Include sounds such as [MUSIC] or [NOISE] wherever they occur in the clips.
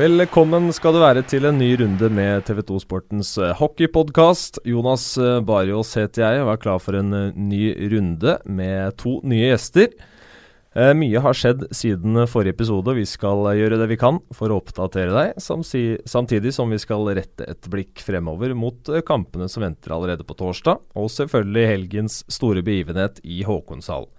Velkommen skal du være til en ny runde med TV2 Sportens eh, hockeypodkast. Jonas eh, Bariås heter jeg og er klar for en eh, ny runde med to nye gjester. Mye har skjedd siden forrige episode, og vi skal gjøre det vi kan for å oppdatere deg, samtidig som vi skal rette et blikk fremover mot kampene som venter allerede på torsdag, og selvfølgelig helgens store begivenhet i Håkonshallen.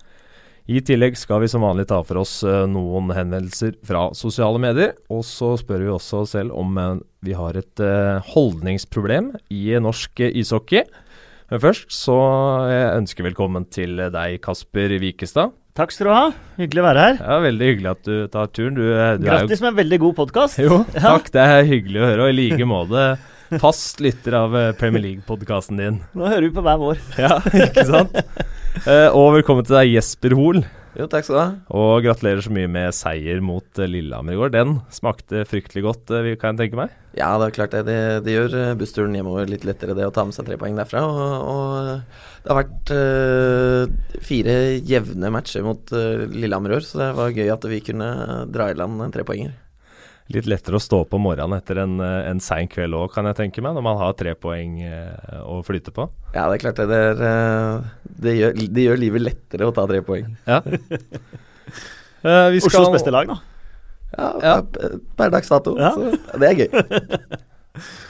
I tillegg skal vi som vanlig ta for oss uh, noen henvendelser fra sosiale medier. Og så spør vi også selv om uh, vi har et uh, holdningsproblem i norsk ishockey. Men først så jeg ønsker velkommen til deg, Kasper Wikestad. Takk skal du ha. Hyggelig å være her. Ja, Veldig hyggelig at du tar turen. Du, du Grattis med en veldig god podkast. Jo, [LAUGHS] takk. Det er hyggelig å høre. Og i like måte fast lytter av Premier League-podkasten din. Nå hører vi på hver vår. Ja, ikke sant? [LAUGHS] Uh, og velkommen til deg, Jesper Hoel. Jo, takk skal du ha. Og gratulerer så mye med seier mot uh, Lillehammer i går. Den smakte fryktelig godt, uh, kan jeg tenke meg? Ja, det er klart det. Det, det gjør bussturen hjemover litt lettere, det å ta med seg tre poeng derfra. Og, og det har vært fire jevne matcher mot Lillehammer i år, så det var gøy at vi kunne dra i land en trepoenger litt lettere å stå på morgenen etter en, eh, en sein kveld òg, kan jeg tenke meg, når man har tre poeng eh, å flyte på. Ja, det er klart det. Det, er, eh, det, gjør, det gjør, livet lettere å ta tre poeng. Ja. [LAUGHS] uh, Oslos beste lag, da. Ja, ja. per dags dato. Ja. Så det er gøy. [LAUGHS]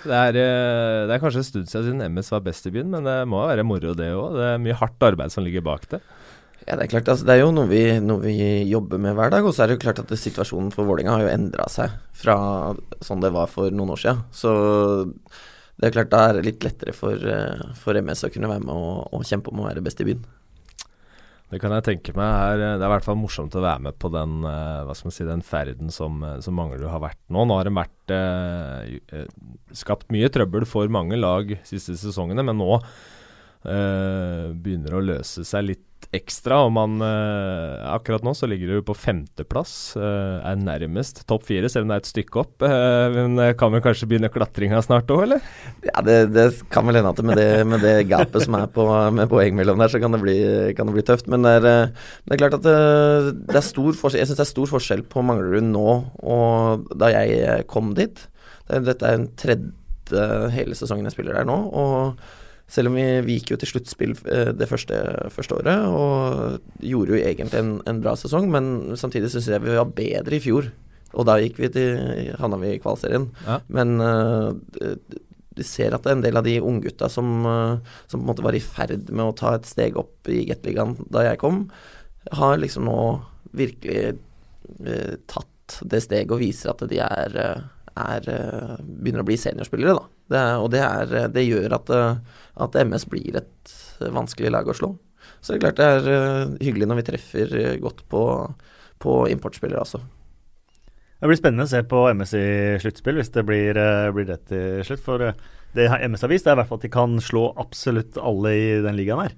Det er, det er, kanskje en stund siden MS var best i byen, men det må være moro det òg. Det er mye hardt arbeid som ligger bak det. Ja, Det er klart, altså, det er jo noe vi, noe vi, jobber med hver dag. Og så er det jo klart at situasjonen for Vålerenga har jo endra seg fra sånn det var for noen år siden. Så det er klart da er det litt lettere for, eh, for MS å kunne være med og, og, kjempe om å være best i byen. Det kan jeg tenke meg. Her, det er i hvert fall morsomt å være med på den, eh, hva skal man si, den ferden som, som Manglerud har vært nå. Nå har det vært eh, skapt mye trøbbel for mange lag siste sesongene, men nå eh, begynner det å løse seg litt ekstra. Og man uh, Akkurat nå så ligger du på femteplass. Uh, er nærmest topp fire, selv om det er et stykke opp. Uh, men kan vi kanskje begynne klatringa snart òg, eller? Ja, det, det, kan vel hende at med det, med det gapet som er på, med poeng mellom der, så kan det bli, kan det bli tøft. Men det er, det er klart at det, det er stor forskjell Jeg syns det er stor forskjell på Manglerud nå og da jeg kom dit. Dette er en tredje hele sesongen jeg spiller der nå. og selv om vi, vi gikk jo til sluttspill eh, det første, første, året og gjorde jo egentlig en, en bra sesong, men samtidig syns jeg vi var bedre i fjor. Og da gikk vi til havna vi i kvalserien. Ja. Men uh, vi ser at en del av de unggutta som, uh, som på en måte var i ferd med å ta et steg opp i Gateligaen da jeg kom, har liksom nå virkelig uh, tatt det steget og viser at de er, er begynner å bli seniorspillere, da. Det og det, er, det gjør at at MS blir et vanskelig lag å slå. Så det er klart det er uh, hyggelig når vi treffer uh, godt på, på importspillere, altså. Det blir spennende å se på MS i sluttspill, hvis det blir, uh, blir det til slutt. For det MS har vist, er i hvert fall at de kan slå absolutt alle i den ligaen her.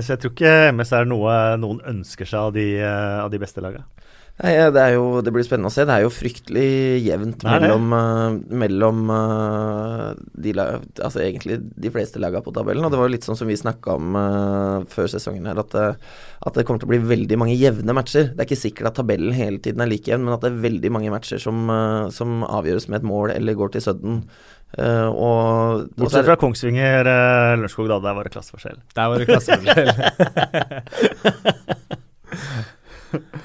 så jeg tror ikke MS er noe noen ønsker seg av de, av de beste lagene. Nei, det, er jo, det blir spennende å se. Det er jo fryktelig jevnt mellom, uh, mellom uh, de, altså egentlig de fleste lagene på tabellen. Og det var jo litt sånn som vi snakka om uh, før sesongen her, at, at, det kommer til å bli veldig mange jevne matcher. Det er ikke sikkert at tabellen hele tiden er like jevn, men at det er veldig mange matcher som, som avgjøres med et mål eller går til sudden. Uh, og, Bortsett fra Kongsvinger, uh, Lørenskog, da. Der var det klasseforskjell. Der var det [LAUGHS] klasseforskjell.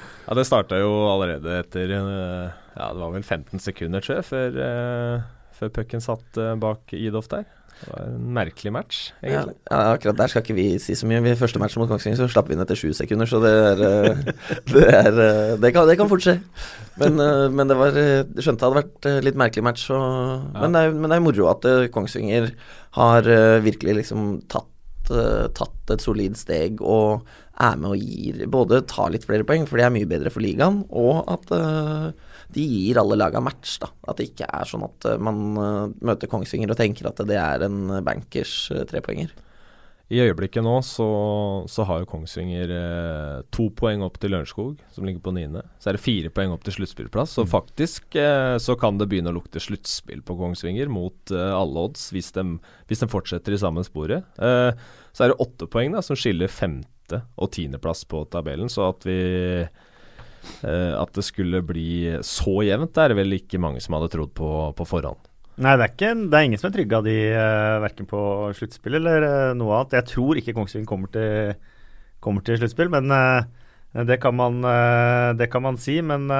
[LAUGHS] [LAUGHS] Ja, det starta jo allerede etter eh, Ja, det var vel 15 sekunder, tror jeg, før, uh, før pucken satt uh, bak Idolf der. Det var en merkelig match, egentlig. Ja, ja, akkurat der skal ikke vi si så mye. I første match mot Kongsvinger så slapp vi inn etter sju sekunder, så det er, [LAUGHS] det, er det, kan, det, kan, fort skje. Men, men det var Skjønte det hadde vært litt merkelig match. Og, ja. men, det er, men det er moro at Kongsvinger har virkelig liksom tatt, tatt et solid steg og er med og gir Både tar litt flere poeng, for det er mye bedre for ligaen, og at uh, de gir alle laga match. da. At det ikke er sånn at uh, man uh, møter Kongsvinger og tenker at det er en bankers trepoenger. I øyeblikket nå så, så har jo Kongsvinger eh, to poeng opp til Lørenskog, som ligger på niende. Så er det fire poeng opp til sluttspillplass. Så mm. faktisk eh, så kan det begynne å lukte sluttspill på Kongsvinger mot eh, alle odds, hvis de, hvis de, fortsetter i samme sporet. så er det åtte poeng da, som skiller femte sjette- og tiendeplass på tabellen. Så at vi eh, at det skulle bli så jevnt, det er det vel ikke mange som hadde trodd på på forhånd. Nei, det er, ikke, det er ingen som er trygge av de, uh, verken på sluttspill eller uh, noe annet. Jeg tror ikke Kongsvinger kommer til, kommer til sluttspill, men uh, det, kan man, det kan man si. Men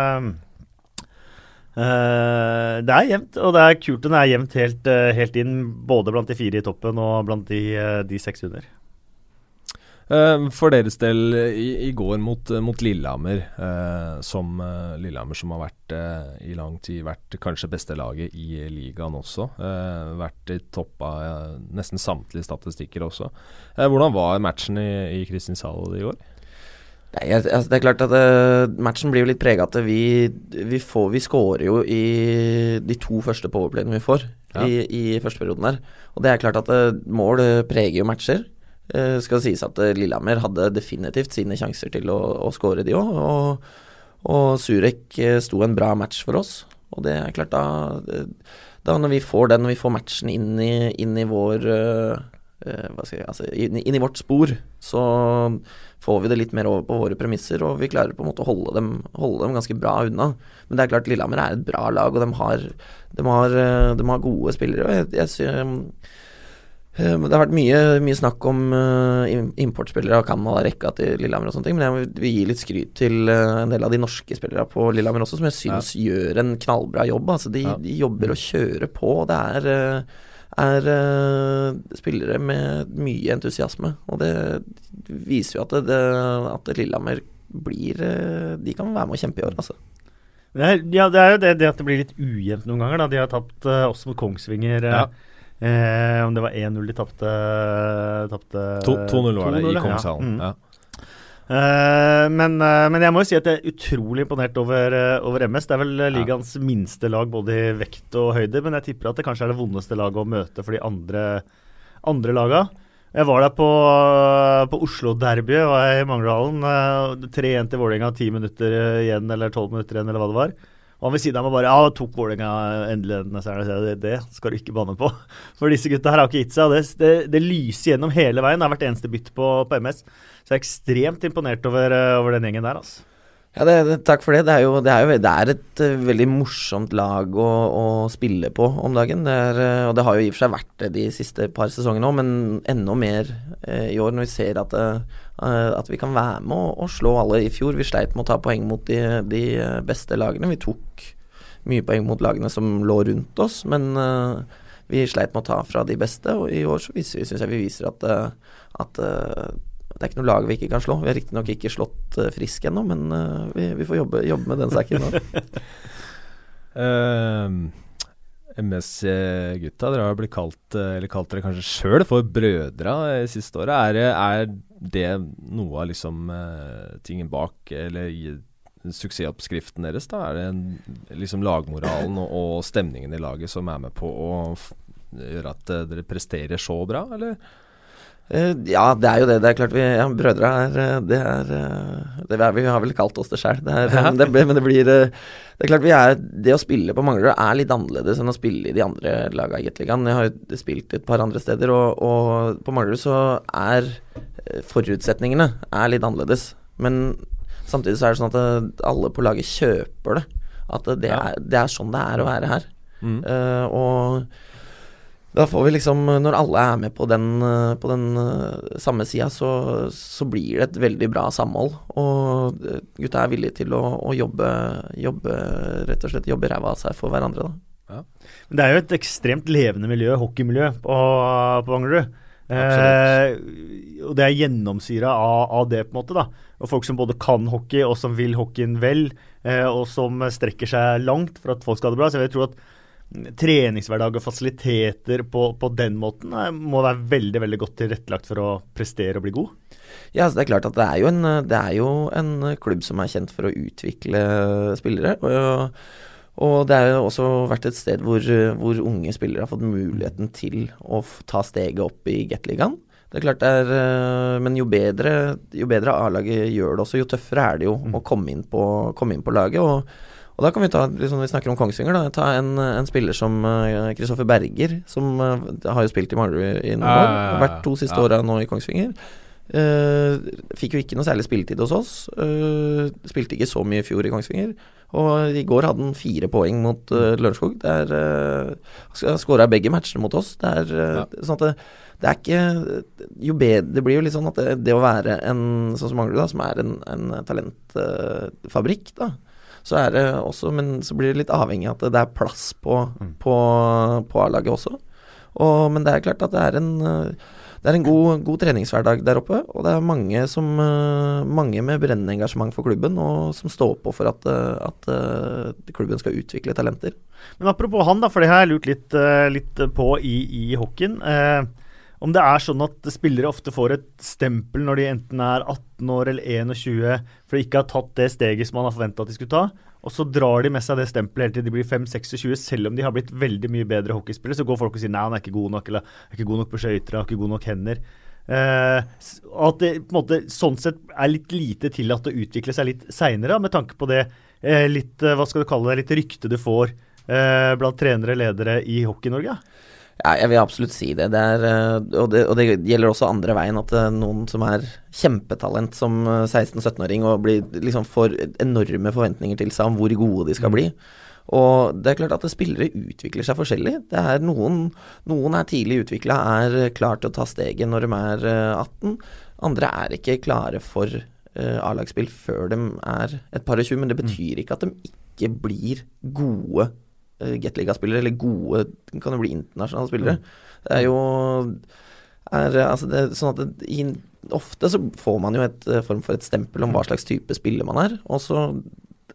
det er jevnt, og det er kult det er jevnt helt, helt, inn. Både blant de fire i toppen og blant de, de seks under. Eh, for deres del, i, i går mot, mot Lillehammer, uh, som uh, Lillehammer som har vært i lang tid vært kanskje beste laget i ligaen også. vært i topp av nesten samtlige statistikker også. hvordan var matchen i, i Kristiansand i går? Nei, altså det er klart at uh, Matchen blir jo litt prega at vi, vi, får, vi scorer jo i de to første powerplayene vi får ja. i, i første perioden der. Og det er klart at uh, mål preger jo matcher. Uh, skal sies at uh, Lillehammer hadde definitivt sine sjanser til å, å skåre, de òg. Og, og, Surek uh, sto en bra match for oss. Og det er klart, da, da når vi får den, når vi får matchen inn i, inn i vår jeg, altså, inn, inn, i vårt spor, så får vi det litt mer over på våre premisser, og vi klarer på en måte å holde dem, holde dem ganske bra unna. Men det er klart, Lillehammer er et bra lag, og de har, de har, de har gode spillere. og jeg, jeg Eh, det har vært mye, mye snakk om uh, importspillere av Canada, rekka til Lillehammer og sånne ting, men jeg vil gi litt skryt til uh, en del av de norske spillere på Lillehammer også, som jeg syns ja. gjør en knallbra jobb. Altså, de, ja. de, jobber og kjører på. Det er, uh, er spillere med mye entusiasme, og det viser jo at, det, at Lillehammer blir De kan være med å kjempe i år, altså. Det er, ja, det er jo det, det, at det blir litt ujevnt noen ganger. Da. De har tapt også mot Kongsvinger. Ja. Eh, om det var 1-0 de tapte 2-0 var det i Kongshallen. Ja. Mm. Uh, men, uh, men, jeg må jo si at jeg er utrolig imponert over, uh, over MS. Det er vel ligaens ja. minste lag både i vekt og høyde, men jeg tipper at det kanskje er det vondeste laget å møte for de andre, andre laga. Jeg var der på, på Oslo-derbyet, var i Mangerdalen. 3-1 til Vålerenga, 10 minutter igjen eller 12 minutter igjen, eller hva det var. Og han ved siden av meg bare Ja, tok Vålerenga endelig denne seieren. Det, det skal du ikke banne på. [LAUGHS] For disse gutta her har ikke gitt seg. Det, det, det, lyser gjennom hele veien. Det har vært eneste bytt på, på MS. Så jeg er ekstremt imponert over, eh, over den gjengen der, altså. Ja, det, takk for det. Det er jo, det er, jo, det er et uh, veldig morsomt lag å, å, spille på om dagen. Er, uh, og det har jo i og for seg vært det de siste par sesongene òg, men enda mer uh, i år når vi ser at, at vi kan være med å, å, slå alle. I fjor vi sleit med å ta poeng mot de, de beste lagene. Vi tok mye poeng mot lagene som lå rundt oss, men vi sleit med å ta fra de beste. Og i år så synes jeg vi viser at, at det er ikke noe lag vi ikke kan slå. Vi har riktignok ikke slått uh, Frisk ennå, men uh, vi, vi, får jobbe, jobbe, med den saken nå. uh, [LAUGHS] ehm, MS-gutta, dere har blitt kalt, eller kalt dere kanskje sjøl for brødre i siste året. Er, er, det noe av liksom tingen bak, eller i suksessoppskriften deres? da? Er det liksom lagmoralen og, og, stemningen i laget som er med på å gjøre at dere presterer så bra, eller? Uh, ja, det er jo det. Det er klart vi ja, Brødre er eh, Det er eh, det er, Vi har vel kalt oss det sjøl. Ja. Men det blir Det er klart vi er Det å spille på Manglerud er litt annerledes enn å spille i de andre laga i Gateligaen. Jeg har jo spilt et par andre steder, og, og på Manglerud så er forutsetningene er litt annerledes. Men samtidig så er det sånn at alle på laget kjøper det. At det, er, det er sånn det er å være her. Mm. Uh, og da får vi liksom, Når alle er med på den, eh, på den uh, samme sida, så, så, blir det et veldig bra samhold. Og eh, gutta er villige til å, å jobbe, jobbe, rett og slett jobbe ræva av seg for hverandre. Da. Ja. Men det er jo et ekstremt levende miljø, hockeymiljø, på, på Manglerud. Eh, og det er gjennomsyra av, av, det, på en måte. da. Og Folk som både kan hockey, og som vil hockeyen vel, eh, og som strekker seg langt for at folk skal ha det bra. Så jeg tror at treningshverdag og fasiliteter på, på, den måten må være veldig veldig godt tilrettelagt for å prestere og bli god? Ja, altså det er klart at det er, en, det er, jo en, klubb som er kjent for å utvikle spillere. Og, og det har også vært et sted hvor, hvor, unge spillere har fått muligheten til å ta steget opp i Gateligaen. Det er klart det er, eh, Men jo bedre, jo bedre A-laget gjør det også, jo tøffere er det jo mm. å komme inn på, komme inn på laget. og og da kan vi ta, liksom, vi snakker om Kongsvinger, da, ta en, en spiller som Kristoffer uh, Berger, som uh, har jo spilt i Manglerud i noen år. Vært to siste ja. åra nå i Kongsvinger. Uh, fikk jo ikke noe særlig spilletid hos oss. Spilte ikke så mye i fjor i Kongsvinger. Og i går hadde han fire poeng mot uh, Lørenskog. Der uh, skåra begge matchene mot oss. Det er ja. sånn at det, det, er ikke Jo bedre Det blir jo litt sånn at det, det å være en sånn som Manglerud, som er en, en talentfabrikk, da så er det også Men så blir det litt avhengig av at det er plass på, mm. på, på A-laget også. Og, men det er klart at det er en det er en god, god, treningshverdag der oppe, og det er mange, som, uh, mange med brennende engasjement for klubben, og som står på for at, uh, at uh, klubben skal utvikle talenter. Men Apropos han, da, for det har jeg lurt litt, litt på i, i hockeyen. Om det er sånn at spillere ofte får et stempel når de enten er 18 år eller 21 for de ikke har tatt det steget som man har forventa at de skulle ta, og så drar de med seg det stempelet helt til de blir 5-26, selv om de har blitt veldig mye bedre hockeyspillere. Så går folk og sier nei, han er ikke god nok, eller er ikke god nok på skøyter, har ikke god nok hender. Eh, at det på en måte sånn sett er litt lite tillatt å utvikle seg litt seinere, med tanke på det eh, litt, uh, hva skal du kalle det, litt rykte du får blant trenere og ledere i Hockey-Norge? Ja, jeg vil absolutt si det. det, er, eh, og, det og det gjelder også andre veien. At eh, noen som er kjempetalent som 16-17-åring eh, og blir, liksom får enorme forventninger til seg om hvor gode de skal mm. bli. Og det er klart at spillere utvikler seg forskjellig. Det er noen, noen er tidlig utvikla, er klar til å ta steget når de er 18. Andre er ikke klare for A-lagsspill før de er et par og tjue, men det mm. betyr ikke at de ikke blir gode uh, Gateliga-spillere, eller gode kan jo bli internasjonale spillere. Mm. Det er jo er, altså det, sånn at det, i, Ofte så får man jo et uh, form for et stempel om hva slags type spiller man er, og så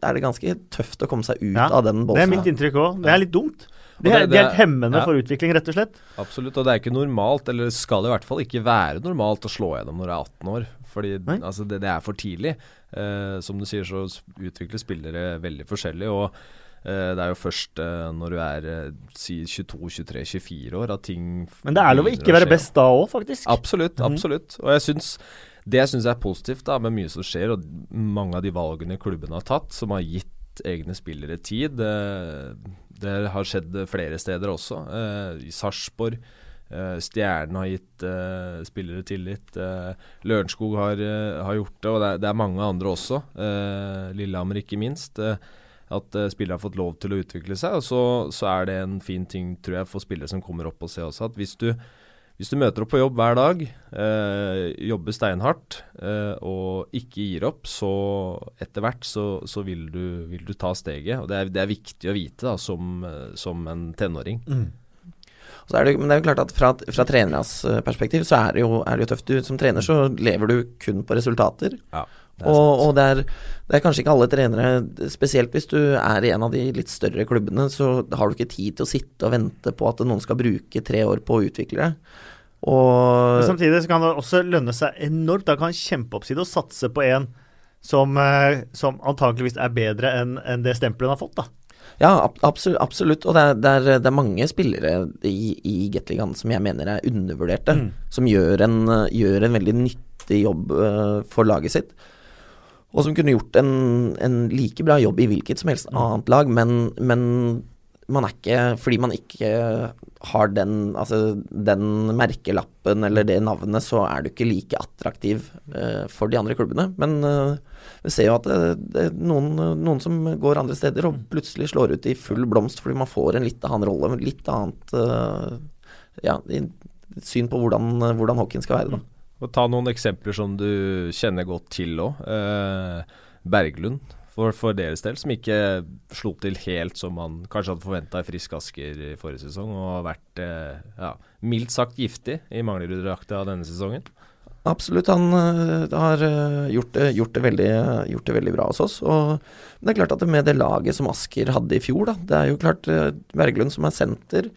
er det ganske tøft å komme seg ut ja, av den båsen. Det er mitt inntrykk òg. Det er litt dumt. Det er, det, er hemmende ja. for utvikling, rett og slett. Absolutt, og det er ikke normalt, eller skal i hvert fall ikke være normalt å slå gjennom når du er 18 år. Fordi altså, det, det, er for tidlig. Uh, som du sier, så utvikler spillere veldig forskjellig. og Eh, det er jo først eh, når du er eh, si 22-23-24 år at ting Men det er lov å ikke være best da òg, faktisk. Absolutt. Mm. absolutt. Og jeg synes, det jeg syns er positivt da, med mye som skjer, og mange av de valgene klubben har tatt, som har gitt egne spillere tid, det, det har skjedd flere steder også. I Sarpsborg. Uh, Stjernen har gitt uh, spillere tillit. Uh, Lørenskog har, har, gjort det, og det er, det er mange andre også. Lillehammer, ikke minst. Uh, at uh, spillere har fått lov til å utvikle seg. Og så, så, er det en fin ting, tror jeg, for spillere som kommer opp og ser også, at hvis du, hvis du møter opp på jobb hver dag, uh, jobber steinhardt uh, og ikke gir opp, så etter hvert så, så vil, du, vil, du, ta steget. Og det er, det er viktig å vite da, som, som en tenåring. Mm. Så er det, men det er jo klart at fra, fra trenernes perspektiv så er det, jo, er det jo tøft. Du, som trener så lever du kun på resultater. Ja. Og, og det, er, det, er, kanskje ikke alle trenere, spesielt hvis du er i en av de litt større klubbene, så har du ikke tid til å sitte og vente på at noen skal bruke tre år på å utvikle det. Og Samtidig så kan det også lønne seg enormt. Da kan kjempeoppside å satse på en som, eh, som antakeligvis er bedre enn en det stempelet han har fått. da. Ja, absolutt. absolutt. Og det er, det, er, det er, mange spillere i, i Gateligaen som jeg mener er undervurderte. Mm. Som gjør en, gjør en, veldig nyttig jobb uh, for laget sitt og som kunne gjort en, en, like bra jobb i hvilket som helst mm. annet lag, men, men man er ikke Fordi man ikke har den, altså, den merkelappen eller det navnet, så er du ikke like attraktiv uh, for de andre klubbene. Men uh, vi ser jo at det, det er noen, noen, som går andre steder og plutselig slår ut i full blomst fordi man får en litt annen rolle, litt annet uh, ja, syn på hvordan, hvordan hockeyen skal være. da. Og ta noen eksempler som du kjenner godt til òg. Eh, Berglund, for, for, deres del, som ikke slo til helt som man kanskje hadde forventa i Frisk Asker i forrige sesong, og har vært eh, ja, mildt sagt giftig i Manglerud-drakta denne sesongen. Absolutt, han uh, har uh, gjort, det, gjort, det veldig, gjort, det, veldig, bra hos oss. Og det er klart at med det laget som Asker hadde i fjor, da, det er jo klart uh, Berglund som er senter,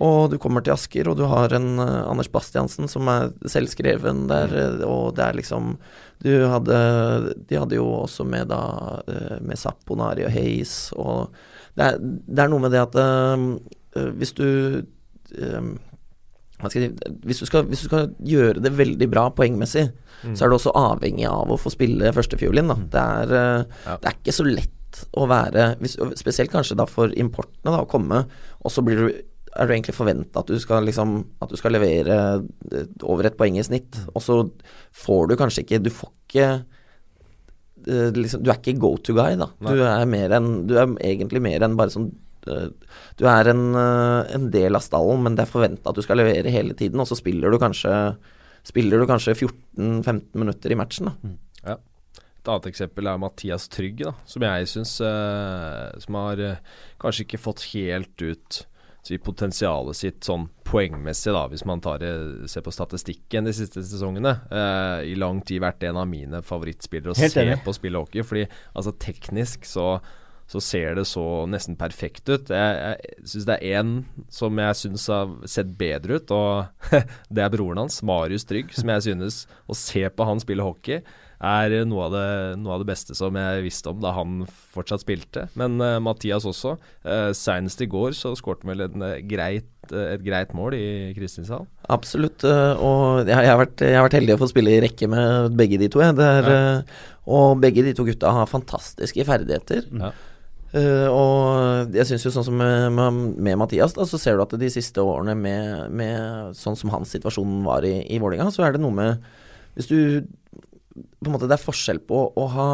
og du kommer til Asker, og du har en uh, Anders Bastiansen som er selvskreven der, mm. og det er liksom Du hadde De hadde jo også med da uh, med Saponari og Hayes, og det er, det er, noe med det at uh, hvis du si, hvis, du skal, hvis, du skal, gjøre det veldig bra poengmessig, mm. så er du også avhengig av å få spille førstefiolin. Mm. Det, er, ja. det er ikke så lett å være hvis, Spesielt kanskje da for importene, da, å komme, og så blir du er du egentlig forventa at, liksom, at du skal levere eh, over et poeng i snitt, og så får du kanskje ikke Du får ikke eh, liksom, Du er ikke go to guy, da. Nei. Du er, mer en, du er egentlig mer enn bare sånn eh, Du er en, eh, en del av stallen, men det er forventa at du skal levere hele tiden, og så spiller du kanskje Spiller du kanskje 14-15 minutter i matchen, da. Et annet eksempel er Mathias Trygg, da, som jeg syns Som har eh, kanskje ikke fått helt ut si, potensialet sitt sånn poengmessig, da, hvis man tar, ser på statistikken de siste sesongene. Eh, I lang tid vært en av mine favorittspillere å Helt se enig. på spille hockey. Fordi altså teknisk så så ser det så nesten perfekt ut. Jeg, jeg syns det er én som jeg syns har sett bedre ut, og [LAUGHS] det er broren hans, Marius Trygg, som jeg synes Å se på han spille hockey er noe av, det, noe av det beste som jeg visste om da han fortsatt spilte. Men uh, Mathias også. Uh, Senest i går så skåret han vel en, eh, greit, et greit mål i Kristiansand. Absolutt. Og jeg, jeg, har vært, jeg har vært heldig å få spille i rekke med begge de to. Er, øh, Og begge de to gutta har fantastiske ferdigheter. Ja. Og jeg syns jo sånn som med, med, med Mathias, da, så ser du at de siste årene med, med sånn som hans situasjon var i, i Vålerenga, så er det noe med Hvis du På en måte Det er forskjell på å ha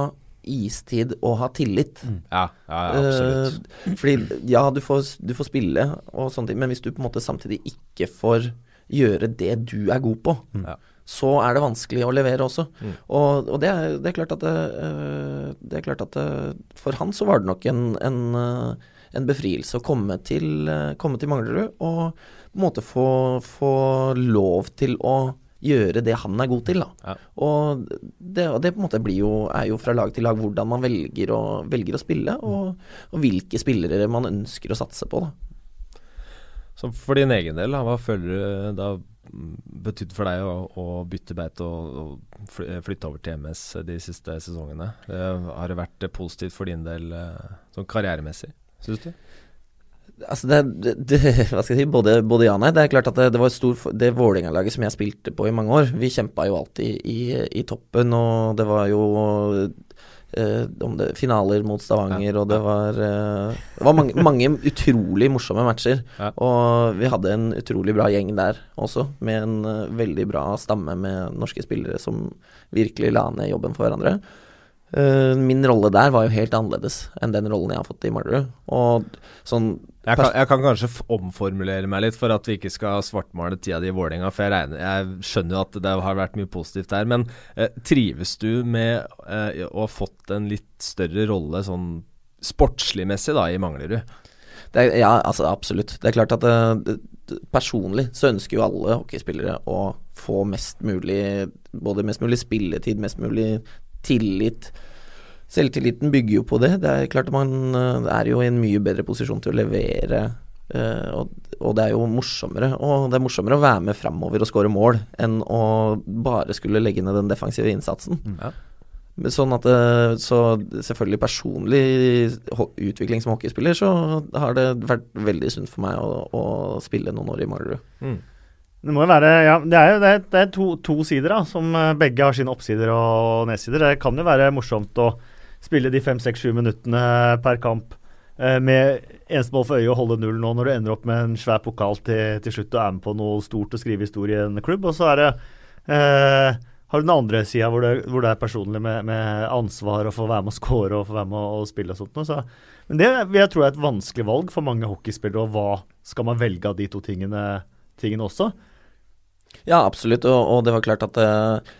istid og ha tillit. Ja, ja, ja absolutt. Uh, fordi ja, du får, du får spille og sånne ting, men hvis du på en måte samtidig ikke får gjøre det du er god på, Ja. så er det vanskelig å levere også. Mm. Og, og det, er, det er klart at det, eh, det er klart at det, For han så var det nok en, en, eh, en befrielse å komme til, eh, komme til Manglerud og på en måte få, få lov til å gjøre det han er god til. Da. Ja. Og det, det på en måte blir jo, er jo fra lag til lag hvordan man velger å, velger å spille, og, og hvilke spillere man ønsker å satse på. Da. Så for din egen del, hva føler du det har betydd for deg å, å bytte beit og, og flytte over til MS de siste sesongene? Det har det vært positivt for din del eh, sånn karrieremessig, syns du? Altså det, det, det, [LAUGHS] hva skal jeg si, både, både ja og nei. Det er klart at det, det var stor Det Vålerenga-laget som jeg spilte på i mange år, vi kjempa jo alltid i, i toppen, og det var jo eh, det, finaler mot Stavanger, Ja, og det var eh, Det var mange, mange utrolig morsomme matcher. Ja. Og vi hadde en utrolig bra gjeng der også, med en eh, veldig bra stamme med norske spillere som virkelig la ned jobben for hverandre. Eh, min rolle der var jo helt annerledes enn den rollen jeg har fått i Manglerud. Og sånn Jeg kan, jeg kan kanskje omformulere meg litt for at vi ikke skal svartmale tida di i Vålerenga, for jeg, regner, jeg skjønner jo at det har vært mye positivt der. Men eh, trives du med eh, å ha fått en litt større rolle sånn sportslig-messig da i Manglerud? Det er, ja, altså absolutt. Det er klart at eh, det, det, personlig så ønsker jo alle hockeyspillere å få mest mulig Både mest mulig spilletid, mest mulig tillit. Selvtilliten bygger jo på det. Det er klart man eh, er jo i en mye bedre posisjon til å levere. eh, og, det er jo morsommere Og det er morsommere å være med framover og skåre mål enn å bare skulle legge ned den defensive innsatsen. Ja. Sånn at Så selvfølgelig personlig utvikling som hockeyspiller, så har det vært veldig sunt for meg å, å spille noen år i Manglerud. Mm. Det må jo være Ja, det er jo det, det er to, to sider, da, som eh, begge har sine oppsider og nedsider. Det kan jo være morsomt å spille de fem, seks, sju minuttene per kamp eh, med eneste mål for øye å holde null nå, når du ender opp med en svær pokal til, til slutt og er med på noe stort og skrive historie i en klubb. Og så er det eh, har du den andre sida hvor, hvor det er personlig med, med ansvar og få være med å score og få være med å, å spille og sånt. noe, Så. Men det jeg tro er et vanskelig valg for mange hockeyspillere. Og hva skal man velge av de to tingene, tingene også? Ja, absolutt. Og, og det var klart at, eh,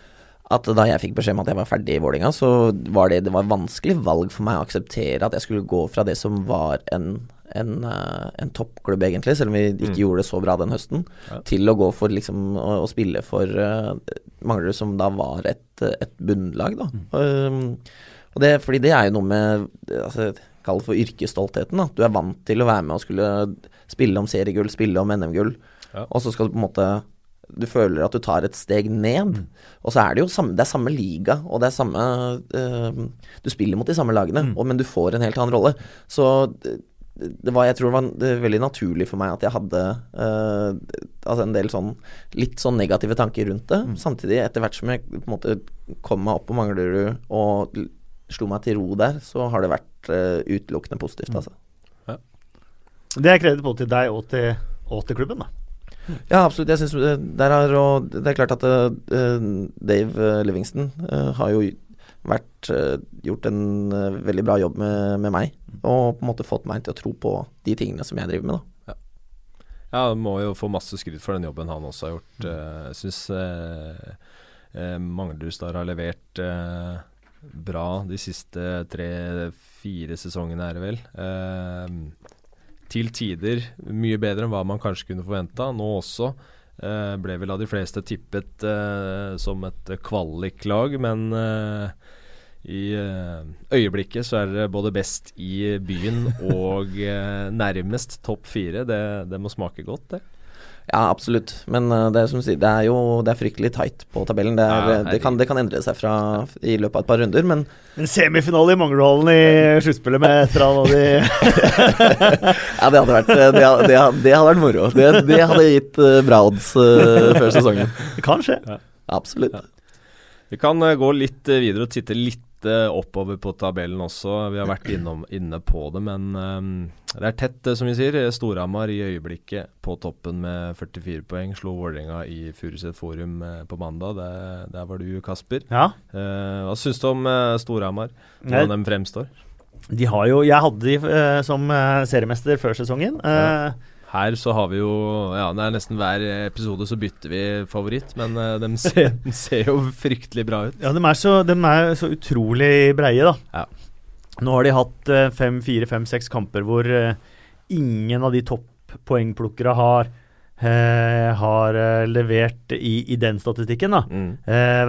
at da jeg fikk beskjed om at jeg var ferdig i Vålinga, så var det, det var vanskelig valg for meg å akseptere at jeg skulle gå fra det som var en, en, eh, en toppklubb, egentlig, selv om vi ikke Mm. gjorde det så bra den høsten, Ja. til å gå for liksom å, å spille for uh, Manglerud, som da var et, et bunnlag, da. Um, og det, fordi det er jo noe med altså, Kall det for yrkesstoltheten. da Du er vant til å være med og skulle spille om seriegull, spille om NM-gull, Ja. og så skal du på en måte du føler at du tar et steg ned. Og så er det jo samme, det er samme liga, og det er samme eh, Du spiller mot de samme lagene, og, men du får en helt annen rolle. Så det, det var, jeg tror det var det veldig naturlig for meg at jeg hadde eh, altså en del sånn litt sånn negative tanker rundt det. Samtidig, etter hvert som jeg på en måte kom meg opp på Manglerud og slo meg til ro der, så har det vært eh, utelukkende positivt, altså. Det er kreditt både til deg og til, og til klubben, da. Ja, absolutt. Jeg synes der er, og Det er klart at uh, Dave Livingston uh, har jo vært, uh, gjort en veldig bra jobb med, med, meg. Og på en måte fått meg til å tro på de tingene som jeg driver med. da Ja, ja må jo få masse skryt for den jobben han også har gjort. Jeg syns Manglerudstad har levert bra de siste tre-fire sesongene, er det vel. Uh, til tider mye bedre enn hva man kanskje kunne forventa. Nå også eh, ble vel av de fleste tippet eh, som et kvaliklag, men eh, i eh, øyeblikket så er det både best i byen og eh, nærmest topp fire. Det, det må smake godt, det. Ja, absolutt. Men uh, det, er som sier, det er jo det er fryktelig tight på tabellen. Det, er, ja, det, kan, det, kan, endre seg fra i løpet av et par runder, men En semifinale i Manglerudhallen i sluttspillet med et eller annet de [LAUGHS] Ja, det hadde vært det, det, hadde vært moro. Det, hadde gitt uh, bra odds uh, før sesongen. Det kan skje. Ja. Absolutt. Ja. Vi kan gå litt videre og titte litt oppover på tabellen også. Vi har vært innom, inne på det, men um, det er tett, som vi sier. Storhamar i øyeblikket på toppen med 44 poeng. Slo Vålerenga i Furuset Forum uh, på mandag. Det, der var du, Kasper. Ja. Uh, hva syns du om uh, Storhamar? Hvordan de fremstår? De har jo Jeg hadde de som seriemester før sesongen. Ja. Her så har vi jo Ja, det er nesten hver episode så bytter vi favoritt, men uh, de, ser, [LAUGHS] de, ser, jo fryktelig bra ut. Ja, de er så, de er så utrolig breie, da. Ja. Nå har de hatt uh, fem, fire, fem, seks kamper hvor uh, ingen av de topppoengplukkere har Uh, har uh, levert i, i, den statistikken. da. Mm.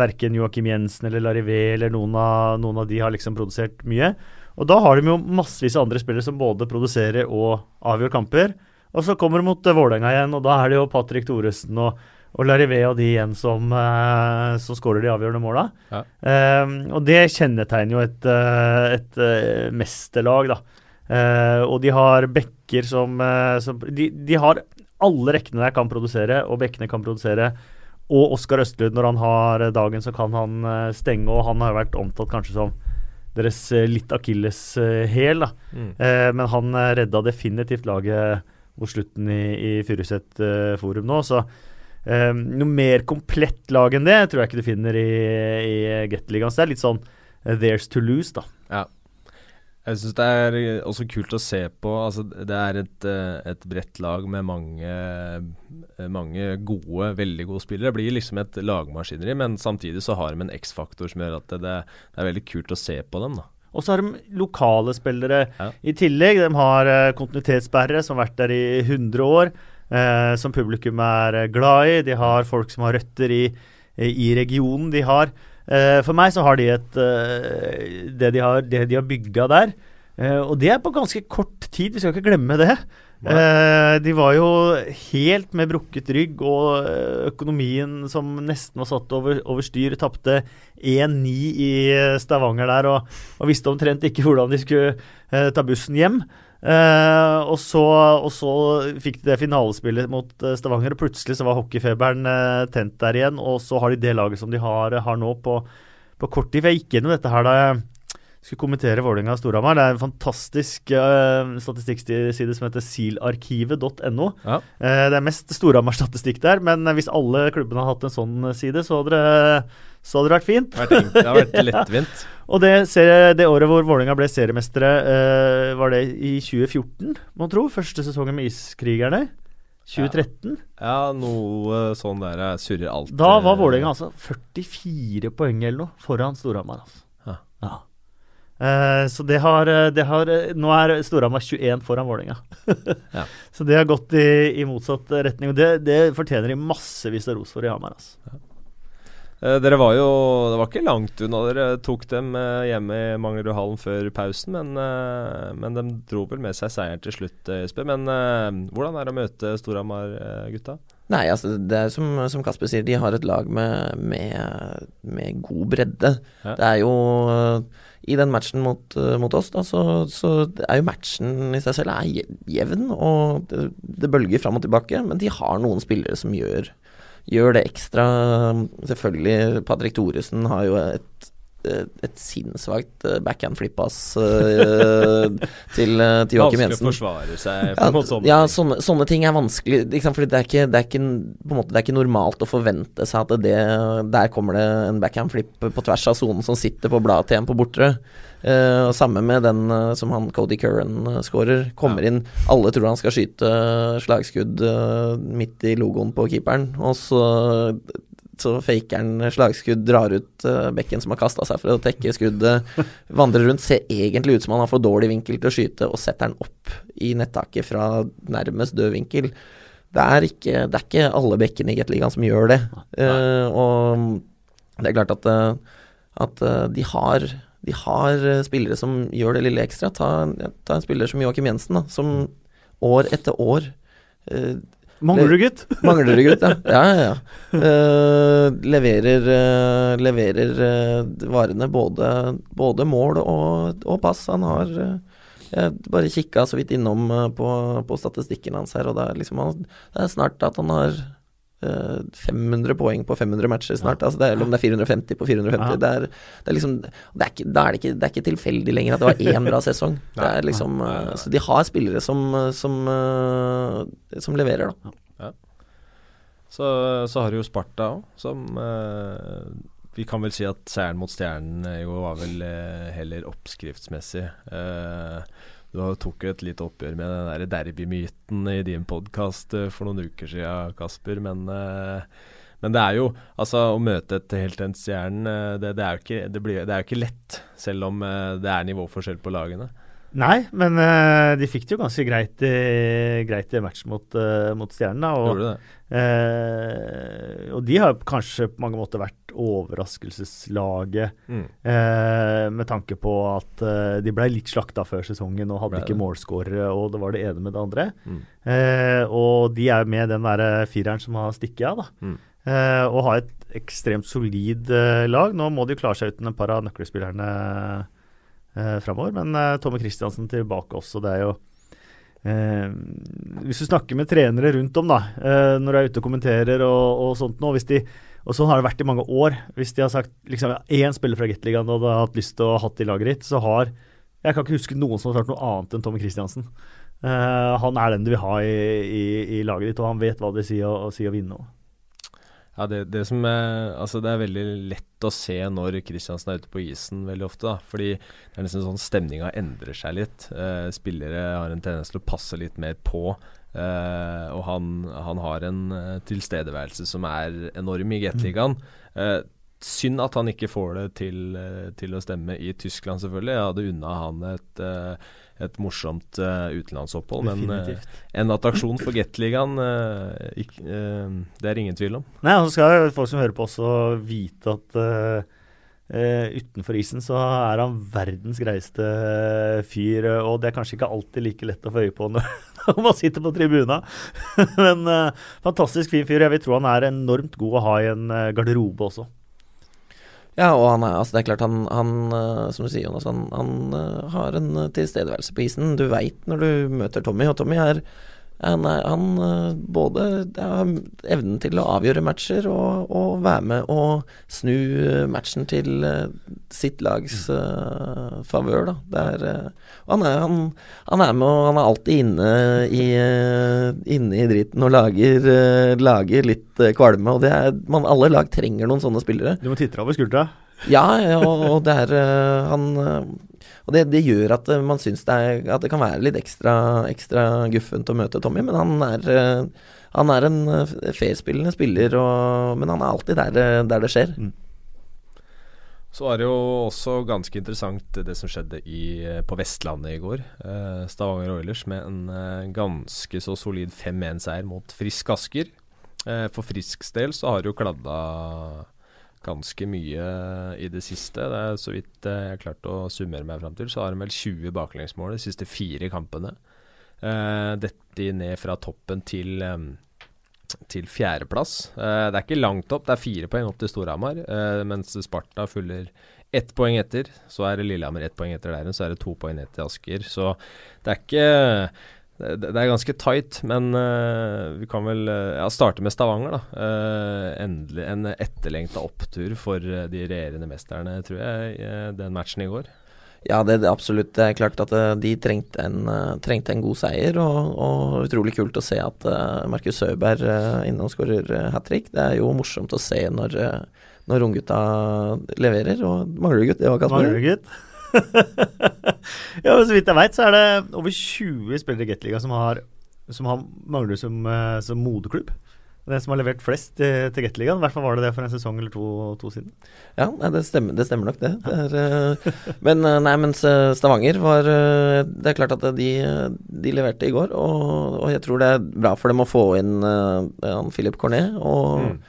verken Joakim Jensen eller Larivé eller noen av, noen av de har liksom produsert mye. Og da har de jo massevis av andre spillere som både produserer og avgjør kamper. Og så kommer de mot uh, Vålerenga igjen, og da er det jo Patrick Thoresen og, og Larivé og de igjen som, uh, som skårer de avgjørende måla. Ja. Um, og det kjennetegner jo et, uh, et uh, mesterlag, da. Uh, og de har bekker som, som de, de, har Alle rekkene der kan produsere, og bekkene kan produsere. Og Oskar Østlund, når han har dagen, så kan han stenge, og han har vært omtalt kanskje som deres litt akilleshæl. Mm. men han redda definitivt laget mot slutten i, i Furuset uh, Forum nå. Så um, noe mer komplett lag enn det tror jeg ikke du finner i, i Gateligaen. Så det er litt sånn uh, there's to lose, da. Ja. Jeg syns det er også kult å se på. Altså, det er et, et bredt lag med mange, mange gode, veldig gode spillere. Det blir liksom et lagmaskineri, men samtidig så har de en X-faktor som gjør at det, det, er veldig kult å se på dem. da. Og så har de lokale spillere ja. i tillegg. De har uh, kontinuitetsbærere som har vært der i 100 år, eh, som publikum er uh, glad i. De har folk som har røtter i, i regionen. De har For meg så har de et Det de har, det de har bygga der. og det er på ganske kort tid, vi skal ikke glemme det. Eh, de var jo helt med brukket rygg, og eh, økonomien som nesten var satt over, over styr. Tapte 1-9 i Stavanger der, og, og, visste omtrent ikke hvordan de skulle eh, ta bussen hjem. Eh, og, så, og, så, fikk de det finalespillet mot eh, Stavanger, og plutselig så var hockeyfeberen eh, tent der igjen. Og så har de det laget som de har, har nå, på, på kort tid. For jeg gikk gjennom dette her da skulle kommentere Vålerenga Storhamar. Det er en fantastisk uh, statistikkside som heter silarkivet.no. Ja. Uh, det er mest Storhamar-statistikk der, men hvis alle klubbene hadde hatt en sånn side, så hadde det, så hadde det vært fint. Det har vært lettvint. ja. [LAUGHS] Og det, det, året hvor Vålerenga ble seriemestere, uh, var det i 2014, må tro? Første sesongen med Iskrigerne. 2013? Ja, ja noe sånn der surrer alt. Da var Vålerenga altså 44 poeng eller noe foran Storhamar. Altså. Ja. ja. Uh, så det har, eh, det har, eh, Nå er Storhamar 21 foran Vålerenga. [LAUGHS] ja. Så det har gått i, i motsatt retning. Og det, det, fortjener de massevis av ros for i Hamar. Altså. Ja. Uh, dere var jo Det var ikke langt unna dere tok dem uh, hjemme i Manglerudhallen før pausen, men, men de dro vel med seg seieren til slutt, Jesper. Men hvordan er det å møte Storhamar-gutta? Nei, altså det er som, som, Kasper sier, de har et lag med, med, med god bredde. Ja. Det er jo i den matchen mot, mot oss, da, så, så, er jo matchen i seg selv er jevn, og det, det, bølger fram og tilbake. Men de har noen spillere som gjør, gjør det ekstra. Selvfølgelig, Patrick Thoresen har jo et et sinnssvakt eh, backhand-flippass uh, til, til Joakim Jensen. Vanskelig å forsvare seg Ja, noe sånne ja sånne, sånne ting er vanskelig. Liksom. Fordi det er ikke, det, er ikke, på måte, det er ikke normalt å forvente seg at det, der kommer det en backhand-flipp på tvers av sonen som sitter på bladet til en på bortre. Uh, og samme med den uh, som han Cody Curran scorer. Kommer inn, alle tror han skal skyte slagskudd eh, midt i logoen på keeperen, og så så faker han slagskudd, drar ut uh, bekken som har kasta seg for å tekke skuddet, vandrer rundt, ser egentlig ut som han har for dårlig vinkel til å skyte, og setter den opp i nettaket fra nærmest død vinkel. Det er ikke, det er ikke alle bekkene i Gateligaen som gjør det. Uh, og det er klart at, eh, at eh, de har de har eh, spillere som gjør det lille ekstra. Ta, ta en spiller som Joakim Jensen, da, som år etter år eh, Mangler du, gutt? [LAUGHS] Mangler du gutt, ja. ja, ja. Eh, leverer uh, leverer uh, varene både, både mål og, og pass. Han har Jeg bare kikka så vidt innom på, på statistikken hans her, og det er, liksom, han, det er snart at han har 500 poeng på 500 matcher snart. Altså det er, eller om det er 450 på 450. Ja. Det er, det er liksom det er, ikke, det, ikke, det er ikke tilfeldig lenger at det var én bra sesong. [LAUGHS] Det er liksom eh. Så de har spillere som, som, eh, som leverer, da. Så, så har du jo Sparta òg, som eh, Vi kan vel si at seieren mot Stjernen eh, jo var vel eh, heller oppskriftsmessig. Eh, du tok jo et lite oppgjør med den der derbymyten i din podkast for noen uker siden, Kasper. Men, eh, men det er jo Altså, å møte et heltent Stjernen, eh, det, det, er jo ikke, det, blir, det er jo ikke lett. Selv om eh, det er nivåforskjell på lagene. Nei, men uh, de fikk det jo ganske greit i, greit i match mot, uh, mot Stjernen. og? Eh, og de har kanskje på mange måter vært overraskelseslaget, Mm. eh, med tanke på at eh, de ble litt slakta før sesongen og hadde ikke målskårere, og det var det ene med det andre. Mm. Eh, og de er med den der fireren som har stikket av, da. Mm. Eh, og har et ekstremt solid eh, lag. Nå må de klare seg uten et par av nøkkelspillerne eh, framover, men eh, Tommy Kristiansen tilbake også. Det er jo Eh, hvis du snakker med trenere rundt om, da, eh, når du er ute og kommenterer og, og sånt nå, hvis de og sånn har det vært i mange år. Hvis de har sagt liksom, én spiller fra Gateligaen du hadde hatt lyst til å ha hatt i laget ditt, så har Jeg kan ikke huske noen som har klart noe annet enn Tommy Kristiansen. Uh, han er den du vil ha i, i, i laget ditt, og han vet hva det sier å, å, si å vinne. Ja, det, det som er Altså, det er veldig lett å se når Kristiansen er ute på isen veldig ofte, da. Fordi det er nesten sånn stemninga endrer seg litt. Uh, spillere har en tendens til å passe litt mer på. Eh, og han, han har en eh, tilstedeværelse som er enorm i Gateligaen. Uh, synd at han ikke får det til, til å stemme i Tyskland, selvfølgelig. Jeg hadde unna han et, et morsomt utenlandsopphold. Men eh, en attraksjon for Gateligaen, det er ingen tvil om. Nei, og så skal folk som hører på også vite at eh, eh, utenfor isen så er han verdens greieste fyr, eh, og det er kanskje ikke alltid like lett å få øye på når, [LAUGHS] man sitter på tribuna. [LAUGHS] Men eh, fantastisk fin fyr. Jeg vil tro han er enormt god å ha i en eh, garderobe også. Ja, og han er, altså det er klart han, han eh, som du sier Jonas, han, han eh, har en eh, tilstedeværelse på isen. Du veit når du møter Tommy, og Tommy er han, er, han eh, både har evnen til å avgjøre matcher og, og være med og snu eh, matchen til eh, sitt lags uh, favør, er, eh, han, er, han, han er med og han er alltid inne i, eh, inne i dritten og lager, eh, lager litt eh, kvalme. Og det er, man, alle lag trenger noen sånne spillere. Du må titte over skuldra. Ja, og, og det er han Og det, det gjør at øh, man syns det, er, at det kan være litt ekstra, ekstra guffent å møte Tommy, men han er øh, han er en øh, fairspillende spiller, og, men han er alltid der, der det skjer. Så var det jo også ganske interessant det som skjedde i, på Vestlandet i går. Eh, Stavanger Oilers med en eh, ganske så solid 5-1-seier mot Frisk Asker. Eh, for Frisks del så har det jo kladda ganske mye i det siste. Det er Så vidt eh, jeg har klart å summere meg fram til, så har de vel 20 baklengsmål de siste fire kampene. Uh, dette ned fra toppen til um, til fjerdeplass. Uh, det er ikke langt opp, det er fire poeng opp til Storhamar. Uh, mens Sparta følger ett poeng etter. Så er det Lillehammer ett poeng etter der igjen, så er det to poeng ned til Asker. Så det er ikke det, det er ganske tight, men uh, vi kan vel uh, ja, starte med Stavanger, da. Uh, endelig en etterlengta opptur for de regjerende mesterne, tror jeg, den matchen i går. Ja, det, det absolutt. Det er klart at de trengte en, trengte en god seier, og, og, utrolig kult å se at Markus Søberg innomskårer skårer hat trick. Det er jo morsomt å se når, når unggutta leverer. Og mangler du gutt? Det var Kasper. Mangler du gutt? [LAUGHS] ja, Så vidt jeg veit, så er det over 20 spillere i Gateliga som har, som har Manglerud som, eh, som moderklubb. Den som har levert flest til, til Gateligaen. I hvert fall var det det for en sesong eller to, to siden. Ja, nei, det, stemmer, det, stemmer, nok, det. det er, uh, [LAUGHS] men uh, nei, mens Stavanger var uh, Det er klart at de, de leverte i går, og, og, jeg tror det er bra for dem å få inn Philip Cornet. og mm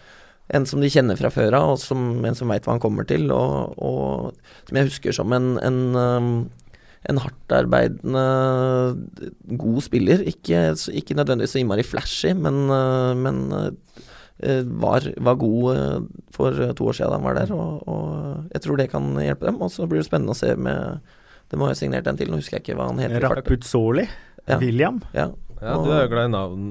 en som de kjenner fra før av, og som, en som veit hva han kommer til, og, og som jeg husker som en, en, um, en hardtarbeidende, god spiller. Ikke, ikke nødvendigvis så innmari flashy, men, uh, men uh, var, var, god uh, for to år siden da han var der, og, og jeg tror det kan hjelpe dem. Og så blir det spennende å se med Det må ha signert en til, nå husker jeg ikke hva han heter. Raputzoli? Ja. William? Ja. ja, du er jo glad i navn,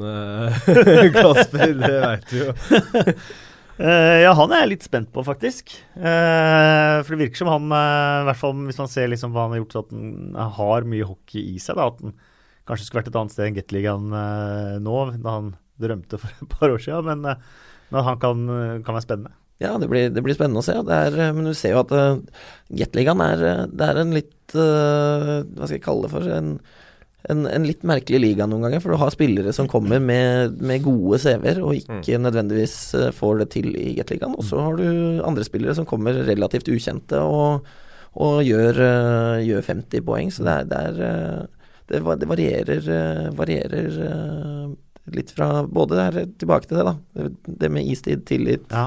[LAUGHS] Kasper. det veit du jo. [LAUGHS] Uh, ja, han er jeg litt spent på, faktisk. Uh, for det virker som han, uh, i hvert fall hvis man ser liksom hva han har gjort, så at han har mye hockey i seg. da, At han kanskje skulle vært et annet sted enn Gateligaen nå, da han drømte for et par år siden. Men, men han kan, kan, være spennende. Ja, det blir, det blir spennende å se. Er, men du ser jo at uh, Gateligaen er, er en litt Hva skal jeg kalle det for? en en, en, litt merkelig liga noen ganger, for du har spillere som kommer med, med gode CV-er og ikke mm. nødvendigvis uh, får det til i Gateligaen. Og så har du andre spillere som kommer relativt ukjente og, og gjør, uh, gjør, 50 poeng. Så det, er, det, er, uh, det, det varierer, varierer litt fra Både der, tilbake til det, da. Det med istid, tillit, ja.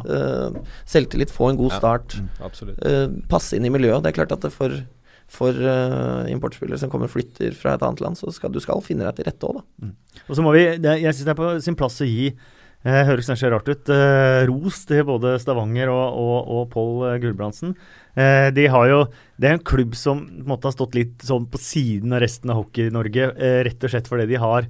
selvtillit, få en god start. Ja, uh, passe inn i miljøet. Det er klart at det for for uh, importspillere som kommer og flytter fra et annet land, så skal du skal finne deg til rette òg, da. Mm. Og så må vi, det, Jeg syns det er på sin plass å gi eh, høres kanskje rart ut. Eh, ros til både Stavanger og, og, og Pål Gulbrandsen. Eh, de har jo, det er en klubb som måtte ha stått litt sånn på siden av resten av Hockey-Norge, eh, rett og slett fordi de har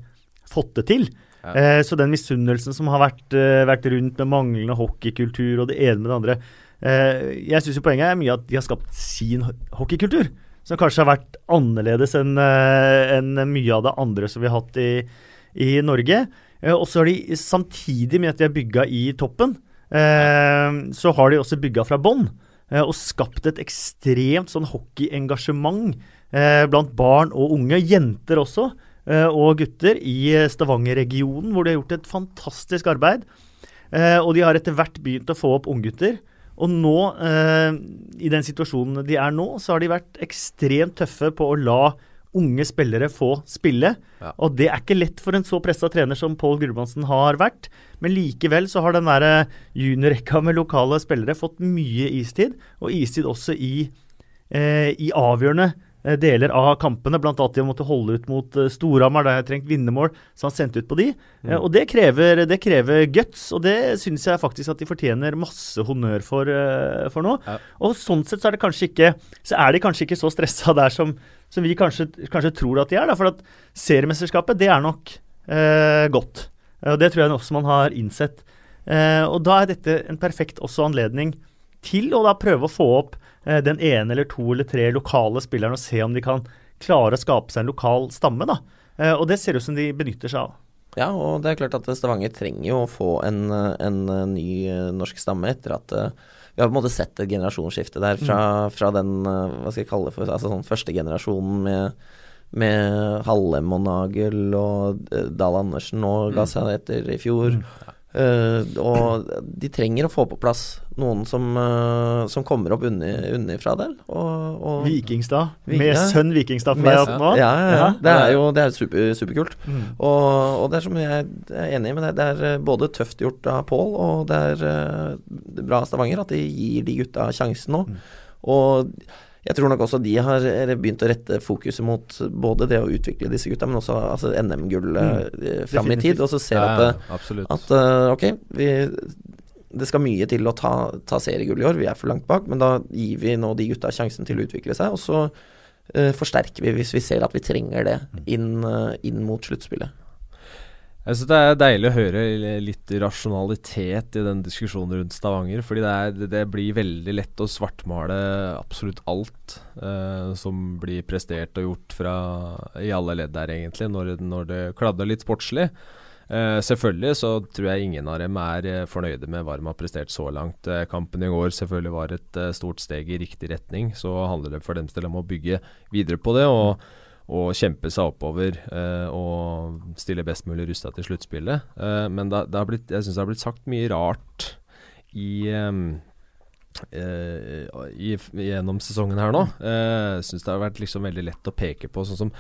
fått det til. Ja. Eh, så den misunnelsen som har vært, vært, rundt med manglende hockeykultur og det ene med det andre Jeg syns poenget er mye at de har skapt sin hockeykultur som kanskje har vært annerledes enn uh, en mye av det andre som vi har hatt i, i Norge. Uh, og så har de samtidig med at de har bygga i toppen, uh, så har de også bygga fra bånn. og skapt et ekstremt sånn hockeyengasjement blant barn og unge, jenter også, og gutter i Stavanger-regionen, hvor de har gjort et fantastisk arbeid. og de har etter hvert begynt å få opp unggutter. Og nå, eh, i den situasjonen de er nå, så har de vært ekstremt tøffe på å la unge spillere få spille. Ja. Og det er ikke lett for en så pressa trener som Pål Gulbrandsen har vært. Men likevel så har den der juniorrekka med lokale spillere fått mye istid, og istid også i, eh, i avgjørende Eh, deler av kampene, bl.a. de de måtte holde ut mot uh, Storhamar, der jeg trengt vinnermål, så han sendte ut på de. Mm. Uh, og det krever, det krever, guts, og det syns jeg faktisk at de fortjener masse honnør for, for nå. Ja. Og sånn sett så er, det kanskje ikke, så er de kanskje ikke så stressa der som, som vi kanskje, kanskje, tror at de er. Da, for at seriemesterskapet, det er nok godt. Og det tror jeg også man har innsett. og da er dette en perfekt også anledning til å da prøve å få opp Eh, den ene eller to eller tre lokale spillerne og se om de kan klare å skape seg en lokal stamme. da. Eh, og det ser ut som de benytter seg av. Ja, og det er klart at Stavanger trenger jo å få en, en ny eh, norsk stamme etter at vi har på en måte sett et generasjonsskifte der fra, mm. fra den hva skal jeg kalle det for, altså sånn første generasjonen med, med Hallem og Nagel og Dahl Andersen og ga seg etter i fjor. Mm. Uh, og de trenger å få på plass noen som, uh, som kommer opp unnifra der. Og, og Vikingstad. Med sønn Vikingstad med opp nå. Ja, ja, ja, Det er jo det er super, superkult. Mm. Og, og, det er som jeg er enig i, men det, det er eh, både tøft gjort av Pål, og det er, uh, bra av Stavanger at de gir de gutta sjansen nå. Mm. Og jeg tror nok også de har begynt å rette fokuset mot både det å utvikle disse gutta, men også altså NM-gull mm. Eh, fram i tid. Og så ser ja, at, ja, at uh, ok, vi, det skal mye til å ta, ta seriegull i år. Vi er for langt bak, men da gir vi nå de gutta sjansen til å utvikle seg. Og så uh, forsterker vi hvis vi ser at vi trenger det inn, uh, inn mot sluttspillet. Jeg synes Det er deilig å høre litt rasjonalitet i den diskusjonen rundt Stavanger. Fordi det, er, det blir veldig lett å svartmale absolutt alt eh, som blir prestert og gjort fra, i alle ledd der, egentlig, når, når det kladder litt sportslig. Eh, selvfølgelig så tror jeg ingen av dem er uh, fornøyde med hva de har prestert så langt. Eh, kampen i går selvfølgelig var et stort steg i riktig retning. Så handler det for dem til om å bygge videre på det. og og kjempe seg oppover eh, og stille best mulig rusta til sluttspillet. Eh, men det, det blitt, jeg syns det har blitt sagt mye rart i, eh, i gjennom sesongen her nå. Jeg uh, syns det har vært liksom veldig lett å peke på, sånn som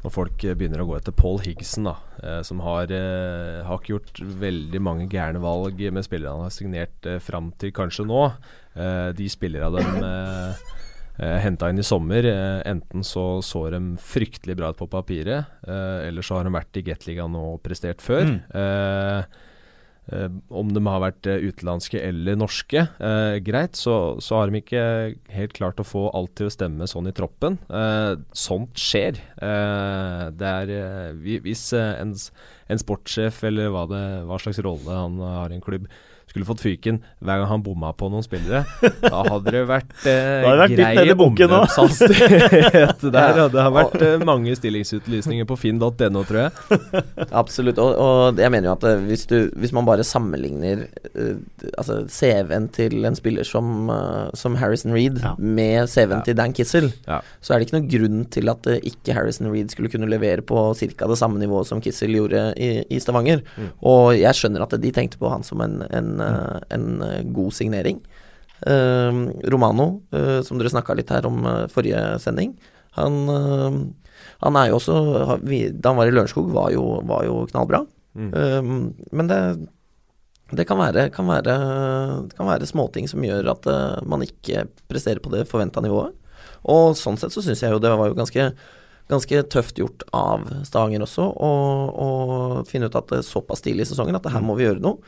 når folk begynner å gå etter Paul Higgson, da, eh, som har, eh, har ikke gjort veldig mange gærne valg med spillere han har signert eh, fram til kanskje nå. de spillere av dem eh, henta inn i sommer. Eh, enten så så de fryktelig bra ut på papiret, eh, eller så har de vært i Gateligaen og prestert før. Mm. Eh, om de har vært utenlandske eller norske, greit, så, så, har de ikke helt klart å få alt til å stemme sånn i troppen. sånt skjer. det er Hvis en, en sportssjef eller hva, det, hva slags rolle han har i en klubb, skulle fått fyken hver gang han bomma på noen spillere, da hadde det vært eh, det vært greie omløpshastighet der. Og det har vært eh, mange stillingsutlysninger på finn.no, tror jeg. Absolutt. Og, og, jeg mener jo at eh, hvis, du, hvis man bare sammenligner uh, altså CV-en til en spiller som, uh, som Harrison Reed ja. med CV-en ja. til Dan Kissel, ja. så er det ikke noen grunn til at uh, ikke Harrison Reed skulle kunne levere på ca. det samme nivået som Kissel gjorde i, i Stavanger. Mm. Og jeg skjønner at de tenkte på han som en, en en, eh, god signering. Eh, Romano, som dere snakka litt her om forrige sending, han, han er jo også Da han var i Lørenskog, var, var, jo knallbra. Mm. men det, det kan være, kan, være, kan være småting som gjør at man ikke presterer på det forventa nivået. Og sånn sett så syns jeg jo det var jo ganske, ganske tøft gjort av Stavanger også å finne ut at det er såpass tidlig i sesongen at det her må vi gjøre noe.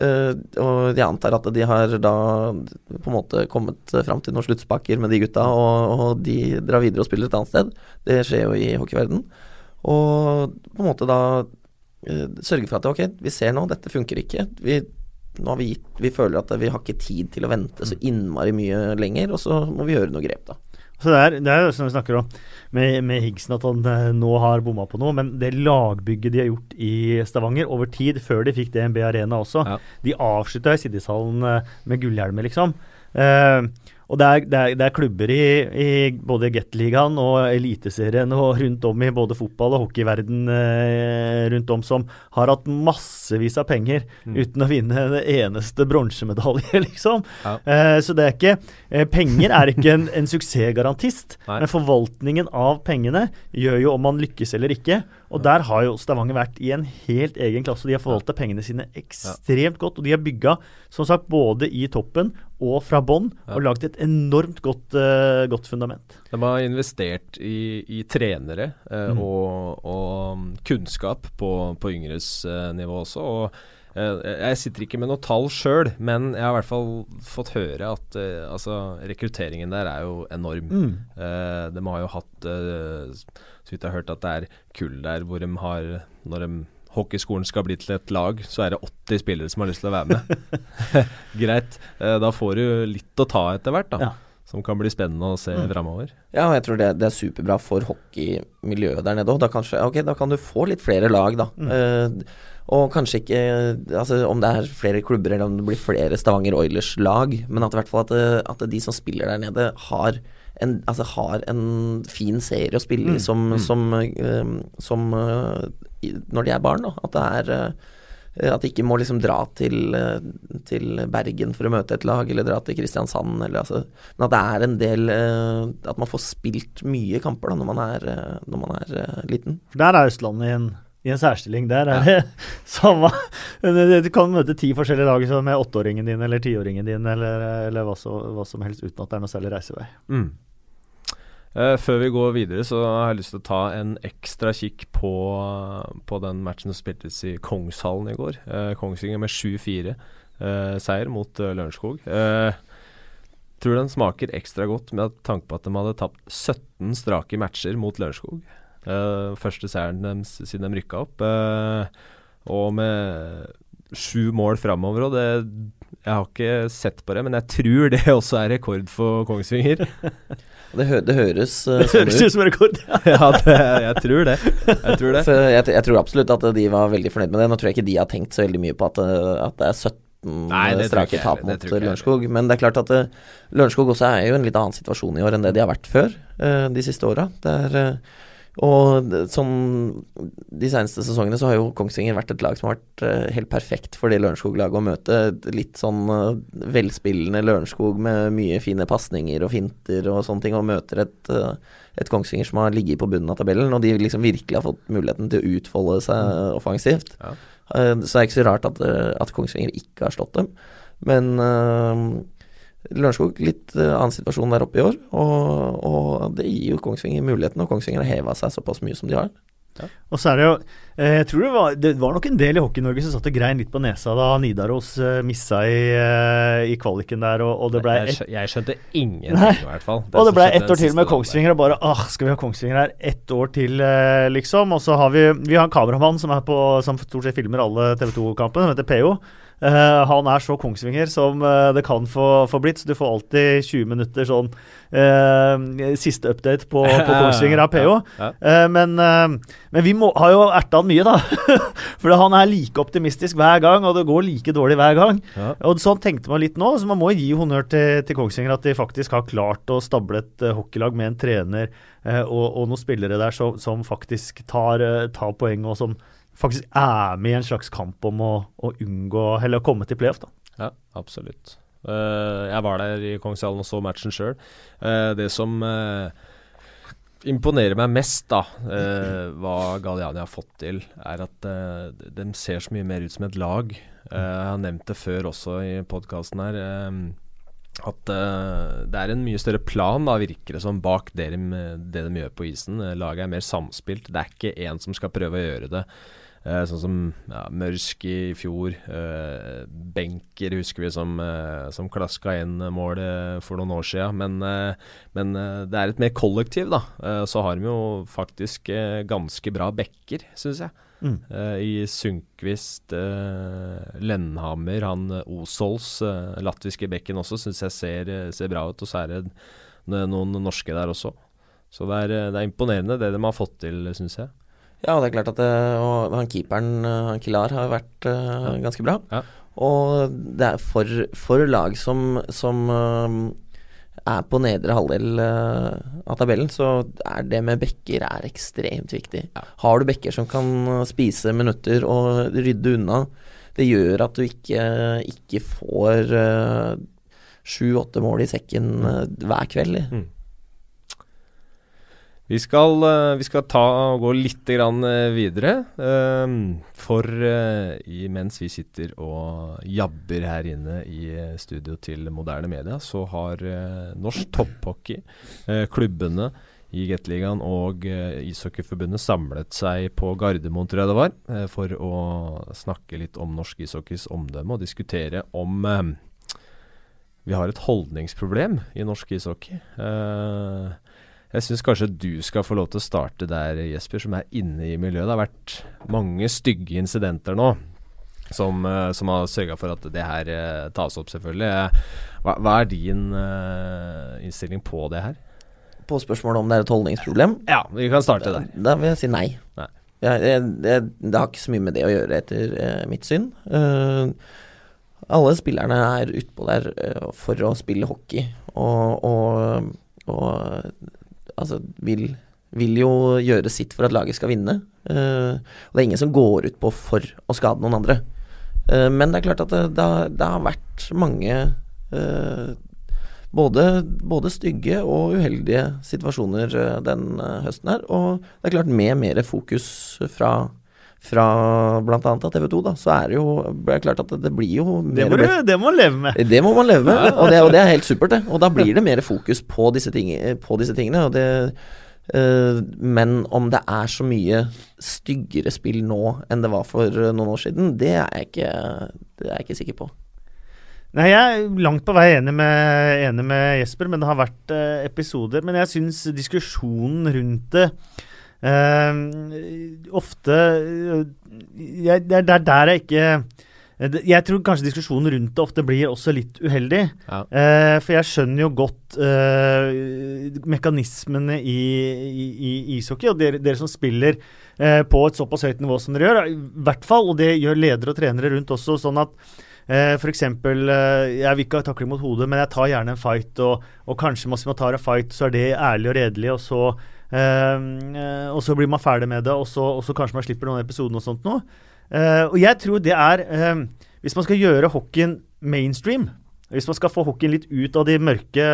Uh, og jeg antar at de har da på en måte kommet fram til noen sluttspakker med de gutta, og, og, de drar videre og spiller et annet sted. Det skjer jo i hockeyverden. Og på en måte da uh, sørge for at ok, vi ser nå, dette funker ikke. Vi, nå har vi, gitt, vi føler at vi har ikke tid til å vente så innmari mye lenger, og så må vi gjøre noe grep, da. Så det er, det er jo som vi snakker om med, med Higgsen, at han eh, nå har bomma på noe. Men det lagbygget de har gjort i Stavanger over tid, før de fikk DNB Arena også ja. De avslutta i Siddishallen eh, med gullhjelmer, liksom. Eh, og det er, det er, det er klubber i, i både Gateligaen og Eliteserien og rundt om i både fotball- og hockeyverden eh, rundt om som har hatt massevis av penger mm. uten å vinne det eneste bronsemedalje, [LAUGHS] liksom. Ja. Eh, så det er ikke eh, Penger er ikke en, en suksessgarantist, [LAUGHS] men forvaltningen av pengene gjør jo om man lykkes eller ikke. Og der har jo Stavanger vært i en helt egen klasse. De har forvalta pengene sine ekstremt godt. Og de har bygga, som sagt, både i toppen og fra bånn, og lagd et enormt godt, uh, godt, fundament. De har investert i, i trenere uh, mm. og, og, kunnskap på, på yngres uh, nivå også. og jeg sitter ikke med noe tall sjøl, men jeg har i hvert fall fått høre at altså, rekrutteringen der er jo enorm. Mm. De har jo hatt så vidt jeg har hørt at det er kull der hvor de har Når de, hockeyskolen skal bli til et lag, så er det 80 spillere som har lyst til å være med. [LAUGHS] Greit. Eh, da får du litt å ta etter hvert, da. Ja. Som kan bli spennende å se mm. framover. Ja, jeg tror det, det, er superbra for hockeymiljøet der nede òg. Da, okay, da kan du få litt flere lag, da. Mm. Uh, og kanskje ikke altså om det er flere klubber eller om det blir flere Stavanger Oilers-lag, men at, i hvert fall at, at de som spiller der nede, har en, altså har en fin serie å spille i mm. som, mm. som, uh, som uh, når de er barn. Da. At det er uh, at de ikke må liksom dra til, til, Bergen for å møte et lag, eller dra til Kristiansand. Eller, altså, men at det er en del At man får spilt mye kamper da, når man er, når man er liten. For der er Østlandet i en, i en særstilling. Der er det [LAUGHS] samme Du kan møte ti forskjellige lag med åtteåringen din eller tiåringen din eller, eller hva, så, hva, som helst, uten at det er noe særlig reisevei. Mm. Uh, før vi går videre, så har jeg lyst til å ta en ekstra kikk på, på den matchen som spiltes i Kongshallen i går. Uh, Kongsvinger med 7-4 uh, eh, seier mot uh, Lørenskog. tror den smaker ekstra godt med tanke på at de hadde tapt 17 strake matcher mot Lørenskog. Uh, første seieren deres siden de rykka opp. Uh, og med sju mål framover, og det Jeg har ikke sett på det, men jeg tror det også er rekord for Kongsvinger. [LAUGHS] det, hø det, høres uh, sånn ut. som rekord, ja. [LAUGHS] ja det, jeg tror det. Jeg tror, det. Jeg, jeg, tror absolutt at de var veldig fornøyd med det. Nå tror jeg ikke de har tenkt så veldig mye på at, at det er 17 Nei, strake tap mot Lørenskog. Men det er klart at Lørenskog også er jo en litt annen situasjon i år enn det de har vært før de siste åra. Det er og sånn De seneste sesongene så har jo Kongsvinger vært et lag som har vært uh, helt perfekt for det Lørenskog-laget å møte. Litt sånn uh, velspillende Lørenskog med mye fine pasninger og finter og sånne ting, og møter et, uh, et Kongsvinger som har ligget på bunnen av tabellen, og de liksom virkelig har fått muligheten til å utfolde seg offensivt. Ja. så det er ikke så rart at, at Kongsvinger ikke har slått dem. Men Lørenskog litt uh, annen situasjon der oppe i år, og, og det gir jo Kongsvinger muligheten, og Kongsvinger har heva seg såpass mye som de har. Ja. Og så er det jo eh, Jeg tror det var, det var nok en del i Hockey-Norge som satt og grein litt på nesa da Nidaros eh, missa i, eh, i, kvaliken der, og, og det ble jeg, jeg, skjønte ingenting, i hvert fall. Det og det ble ett år til med Kongsvinger, og bare ah, skal vi ha Kongsvinger her ett år til, eh, liksom? Og så har vi Vi har en kameramann som er på Som stort sett filmer alle TV 2-kampene, som heter PO. Uh, han er så Kongsvinger som uh, det kan få, få, blitt, så du får alltid 20 minutter sånn uh, siste update på, [LAUGHS] på Kongsvinger av PO. Men, men, vi må, har jo erta han mye, da. [LAUGHS] For han er like optimistisk hver gang, og det går like dårlig hver gang. Og Sånn tenkte man litt nå, så man må gi honnør til, til Kongsvinger at de faktisk har klart å stable et hockeylag med en trener og, og, noen spillere der som, som faktisk tar, tar poeng, og som faktisk er med i en slags kamp om å, å unngå Eller å komme til playoff, da. Ja, absolutt. Uh, jeg var der i Kongshallen og så matchen sjøl. Uh, eh, det som uh, imponerer meg mest, da, hva Galliani har fått til, er at de ser så mye mer ut som et lag. jeg har nevnt det før også i podkasten her. at det er en mye større plan, da, virker det som, bak det de, det de gjør på isen. laget er mer samspilt. Det er ikke én som skal prøve å gjøre det Eh, sånn som ja, Mørsk i fjor. Eh, Benker husker vi som, eh, som klaska inn målet for noen år siden. Men, eh, men eh, det er et mer kollektiv, da. Eh, så har de jo faktisk ganske bra backer, syns jeg. Mm. I Sundquist, Lennhammer, han Osols, latviske bekken også, syns jeg ser, ser, bra ut. Og så er det noen norske der også. Så det er, det er imponerende det de har fått til, syns jeg. Ja, det er klart at det, og han keeperen, han Kilar, har vært uh, ganske bra. Ja. Og det er for, for lag som, som uh, er på nedre halvdel uh, av tabellen, så er det med bekker er ekstremt viktig. Ja. Har du bekker som kan spise minutter og rydde unna, det gjør at du ikke, ikke får sju-åtte mål i sekken hver kveld. Mm. Vi skal, eh, vi skal, ta og gå litt eh, videre. Ehm, for eh, mens vi sitter og jabber her inne i studio til moderne media, så har norsk topphockey, klubbene i Gateligaen og Ishockeyforbundet samlet seg på Gardermoen, tror jeg det var, for å snakke litt om norsk ishockeys omdømme og diskutere om vi har et holdningsproblem i norsk ishockey. Uh, jeg syns kanskje du skal få lov til å starte der, Jesper, som er inne i miljøet. Det har vært mange stygge incidenter nå som, uh, som har sørga for at det her uh, tas opp, selvfølgelig. Hva, hva er din uh, innstilling på det her? På spørsmålet om det er et holdningsproblem? Ja, vi kan starte der. Da, da vil jeg si nei. nei. Jeg, jeg, jeg, det har ikke så mye med det å gjøre, etter mitt syn. alle spillerne er utpå der for å spille hockey, og, og, og altså, vil, vil, jo gjøre sitt for at laget skal vinne. Uh, og det er ingen som går ut på for å skade noen andre. Uh, men det er klart at det, det, det har, vært mange uh, både, både, stygge og uheldige situasjoner den høsten her. Og det er klart med mer fokus fra fra bl.a. TV 2, da, så er det jo det er klart at det, blir jo det må, du, det må man leve med. Det må man leve med, og det, og det, er helt supert, det. Og da blir det mer fokus på disse, ting, på disse tingene. og det Uh, men om det er så mye styggere spill nå enn det var for uh, noen år siden, det er jeg ikke, det er jeg ikke sikker på. Nei, Jeg er langt på vei enig med, enig med Jesper, men det har vært eh, episoder. Men jeg syns diskusjonen rundt det eh, ofte eh, jeg, Det er der jeg ikke eh, jeg tror kanskje diskusjonen rundt det ofte blir også litt uheldig. Ja. Eh, for jeg skjønner jo godt eh, mekanismene i, i, i ishockey, og dere, dere som spiller eh, på et såpass høyt nivå som dere gjør, i hvert fall, og det gjør ledere og trenere rundt også, sånn at Uh, F.eks. Eh, jeg vil ikke ha takling mot hodet, men jeg tar gjerne en fight, og, og kanskje man tar en fight, så er det ærlig og redelig, og så, eh, eh, og så blir man ferdig med det, og så, og så kanskje man slipper noen episoder og sånt noe. Uh, og jeg tror det er uh, Hvis man skal gjøre hockeyen mainstream, hvis man skal få hockeyen litt ut av de mørke,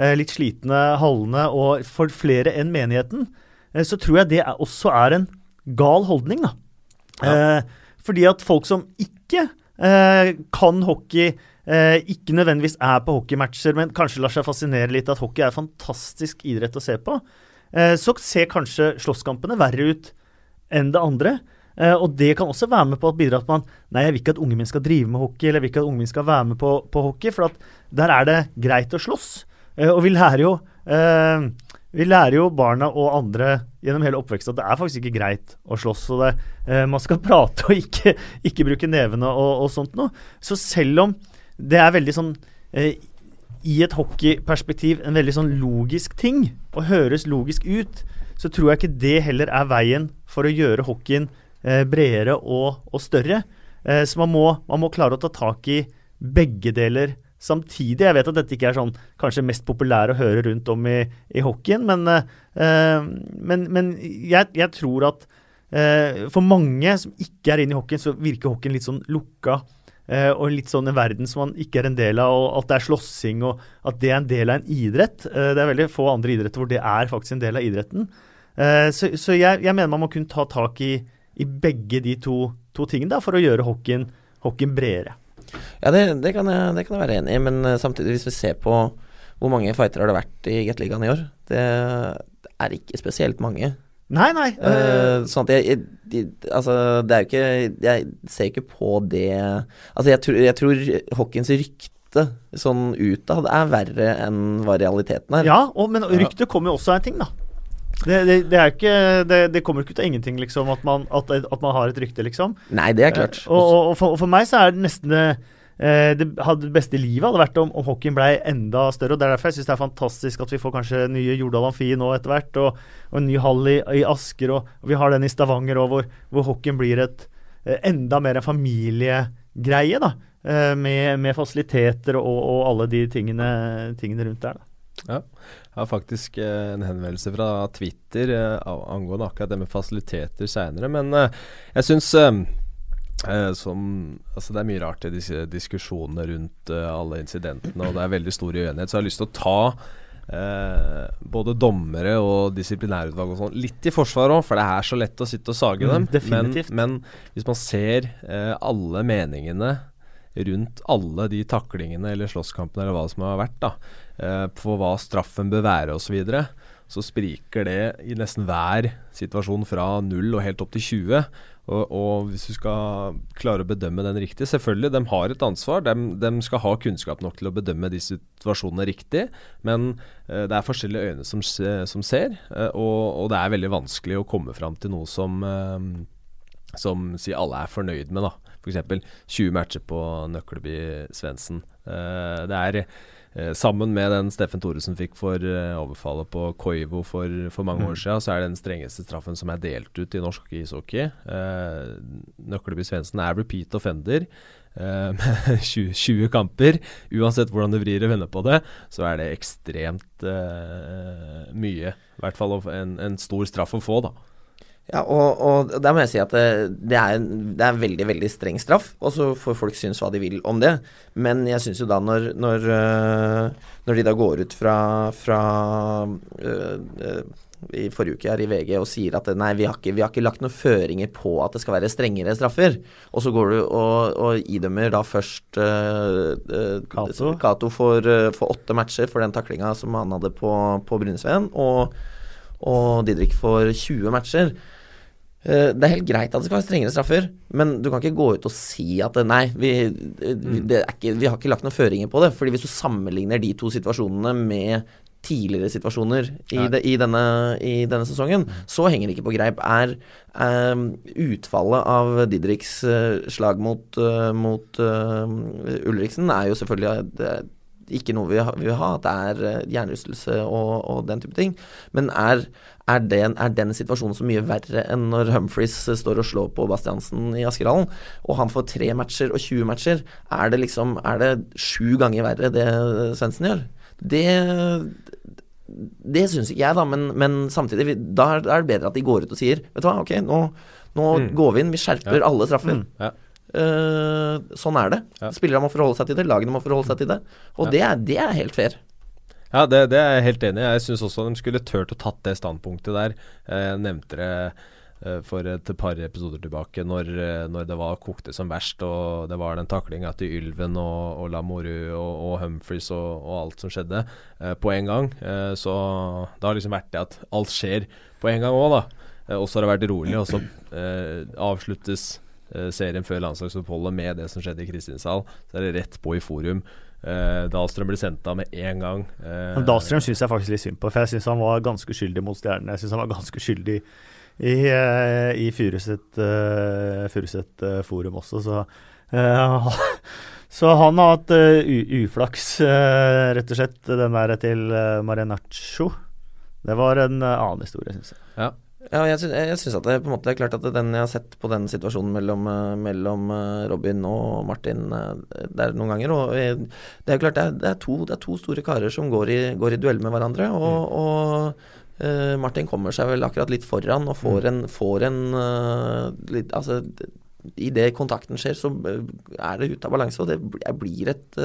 uh, litt slitne hallene og for flere enn menigheten, så tror jeg det er, også er en gal holdning, da. Ja. fordi at folk som ikke kan hockey, ikke nødvendigvis er på hockeymatcher, men kanskje lar seg fascinere litt at hockey er fantastisk idrett å se på, så ser kanskje slåsskampene verre ut enn det andre. Uh, og det kan også være med på å bidra at man Nei, jeg vil ikke at unge min skal drive med hockey, eller jeg vil ikke at unge min skal være med på, på hockey, for der er det greit å slåss. Uh, og vi lærer jo vi lærer jo barna og andre gjennom hele oppveksten at det er faktisk ikke greit å slåss. og det, Man skal [LAUGHS] prate og ikke, ikke bruke nevene og, og, sånt noe. Så selv om det er veldig sånn i et hockeyperspektiv en veldig sånn logisk ting, og høres logisk ut, så tror jeg ikke det heller er veien for å gjøre hockeyen eh, bredere og, og større. Eh, så man må, man må, klare å ta tak i begge deler samtidig. Jeg vet at dette ikke er sånn kanskje mest populære å høre rundt om i, i hockeyen, men, eh, men, men jeg, jeg, tror at eh, for mange som ikke er inne i hockeyen, så virker hockeyen litt sånn lukka. Uh, og litt sånn en verden som man ikke er en del av, og at det er slåssing og at det er en del av en idrett. Eh, det er veldig få andre idretter hvor det er faktisk en del av idretten. Uh, så, så jeg, jeg, mener man må kunne ta tak i, i begge de to, to tingene da, for å gjøre hockeyen, hockeyen bredere. Ja, det, det, kan jeg, det, kan jeg, være enig i, men samtidig, hvis vi ser på hvor mange fightere har det vært i Gateligaen i år, det er ikke spesielt mange. Nei, nei. Uh, sånn at jeg, jeg, Altså, det er jo ikke Jeg ser ikke på det Altså, jeg, tror, jeg tror hockeyens rykte sånn utad er verre enn hva realiteten er. Ja, og, men ryktet kommer jo også av en ting, da. Det, det, det, ikke, det, kommer ikke ut av ingenting, liksom, at man, at, at man, har et rykte, liksom. Nei, det er klart. Uh, og, og, for, og, for, meg så er det nesten det det, hadde beste livet hadde vært om, om hockeyen ble enda større. og Det er derfor jeg syns det er fantastisk at vi får kanskje nye Jordal Amfi nå etter hvert, og, og, en ny hall i, i Asker, og, og, vi har den i Stavanger òg, hvor, hvor hockeyen blir et eh, enda mer en familiegreie. da, eh, med, med, fasiliteter og, og, alle de tingene, tingene rundt der. da. Ja, jeg har faktisk eh, en henvendelse fra Twitter eh, angående akkurat det med fasiliteter seinere, men eh, jeg syns Eh, som, altså det er mye rart i disse diskusjonene rundt uh, alle incidentene, og det er veldig stor uenighet. Så jeg har lyst til å ta uh, både dommere og disiplinærutvalg og sånn litt i forsvar òg, for det er så lett å sitte og sage mm, dem. Men, men, hvis man ser uh, alle meningene rundt alle de taklingene eller slåsskampene eller hva som har vært, da, på hva straffen bør være osv., så, videre, så spriker det i nesten hver situasjon fra null og helt opp til 20. Og, og, hvis du skal klare å bedømme den riktig Selvfølgelig, de har et ansvar. De, de skal ha kunnskap nok til å bedømme de situasjonene riktig. Men uh, det er forskjellige øyne som, som ser, uh, og, og, det er veldig vanskelig å komme fram til noe som uh, som si alle er fornøyd med. da F.eks. 20 matcher på Nøkleby Svendsen. det er Eh, sammen med den Steffen Thoresen fikk for eh, overfallet på Koivo for, for mange mm. år siden, så er det den strengeste straffen som er delt ut i norsk ishockey. Eh, Nøkleby Svendsen er repeat offender. Eh, [LAUGHS] med 20, 20, kamper. Uansett hvordan du vrir og vender på det, så er det ekstremt eh, mye. I hvert fall en, en stor straff å få, da. Ja, og, og, der må jeg si at det, det, er, det er en veldig, veldig streng straff, og så får folk synes hva de vil om det. Men jeg syns jo da når, når, øh, når, de da går ut fra, fra øh, øh, i forrige uke her i VG og sier at nei, vi har, ikke, vi har ikke lagt noen føringer på at det skal være strengere straffer. Og så går du og, og idømmer da først uh, Cato for, for, åtte matcher for den taklinga som han hadde på, på Brunesveen, og, og Didrik for 20 matcher. Eh, det er helt greit at det skal være strengere straffer, men du kan ikke gå ut og si at eh, nei, vi, eh, Mm. det er ikke, vi har ikke lagt noen føringer på det. Fordi hvis du sammenligner de to situasjonene med tidligere situasjoner i, de, i, denne, i denne sesongen, så henger det ikke på greip. Er eh, utfallet av Didriks slag mot, mot uh, Ulriksen er jo selvfølgelig det er ikke noe vi vil ha, at det er hjernerystelse og, og den type ting. Men er, er, den, er den situasjonen så mye verre enn når Humphries eh, står og slår på Bastiansen i Askerhallen, og han får tre matcher og 20 matcher? Er det liksom Er det sju ganger verre det Svendsen gjør? Det det syns ikke jeg, da, men, men samtidig Da er det bedre at de går ut og sier Vet du hva, ok, nå, nå Mm. går vi inn, vi skjerper Ja. alle straffer. Mm. Ja. Uh, sånn er det. Ja. Spillerne må forholde seg til det, lagene må forholde seg til det. Og Ja. det, er, det er helt fair. Ja, det, det er jeg helt enig i. Jeg syns også de skulle turt å tatt det standpunktet der. Jeg nevnte det eh, for et par episoder tilbake, når, eh, når det var kokte som verst, og det var den taklinga til Ylven og, og Lamoureux og, og Humphries og, og alt som skjedde, eh, på en gang. Eh, så det har liksom vært det at alt skjer på en gang òg, da. Eh, og så har det vært rolig, og så eh, avsluttes eh, serien før landslagsoppholdet med det som skjedde i Kristiansand. Så er det rett på i forum. Uh, Dahlstrøm blir sendt av med en gang. Eh, Men Dahlstrøm syns jeg faktisk litt synd på, for jeg syns han var ganske skyldig mot Stjernene. Jeg syns han var ganske skyldig i, eh, i Furuset uh, eh, forum også, så uh, [LAUGHS] Så han har hatt uh, uflaks, uh, rett og slett, den der til uh, Marenaccio. Det var en eh, annen historie, syns jeg. Ja. Ja, jeg synes jeg syns at det på en måte er klart at den jeg har sett på den situasjonen mellom, eh, mellom eh, Robin og Martin eh, der noen ganger og Det er jo klart det er, det er, to, det er to store karer som går i, går i duell med hverandre. Og, og uh, Martin kommer seg vel akkurat litt foran og får en, får en uh, litt, Altså Idet kontakten skjer, så er det ute av balanse, og det blir et,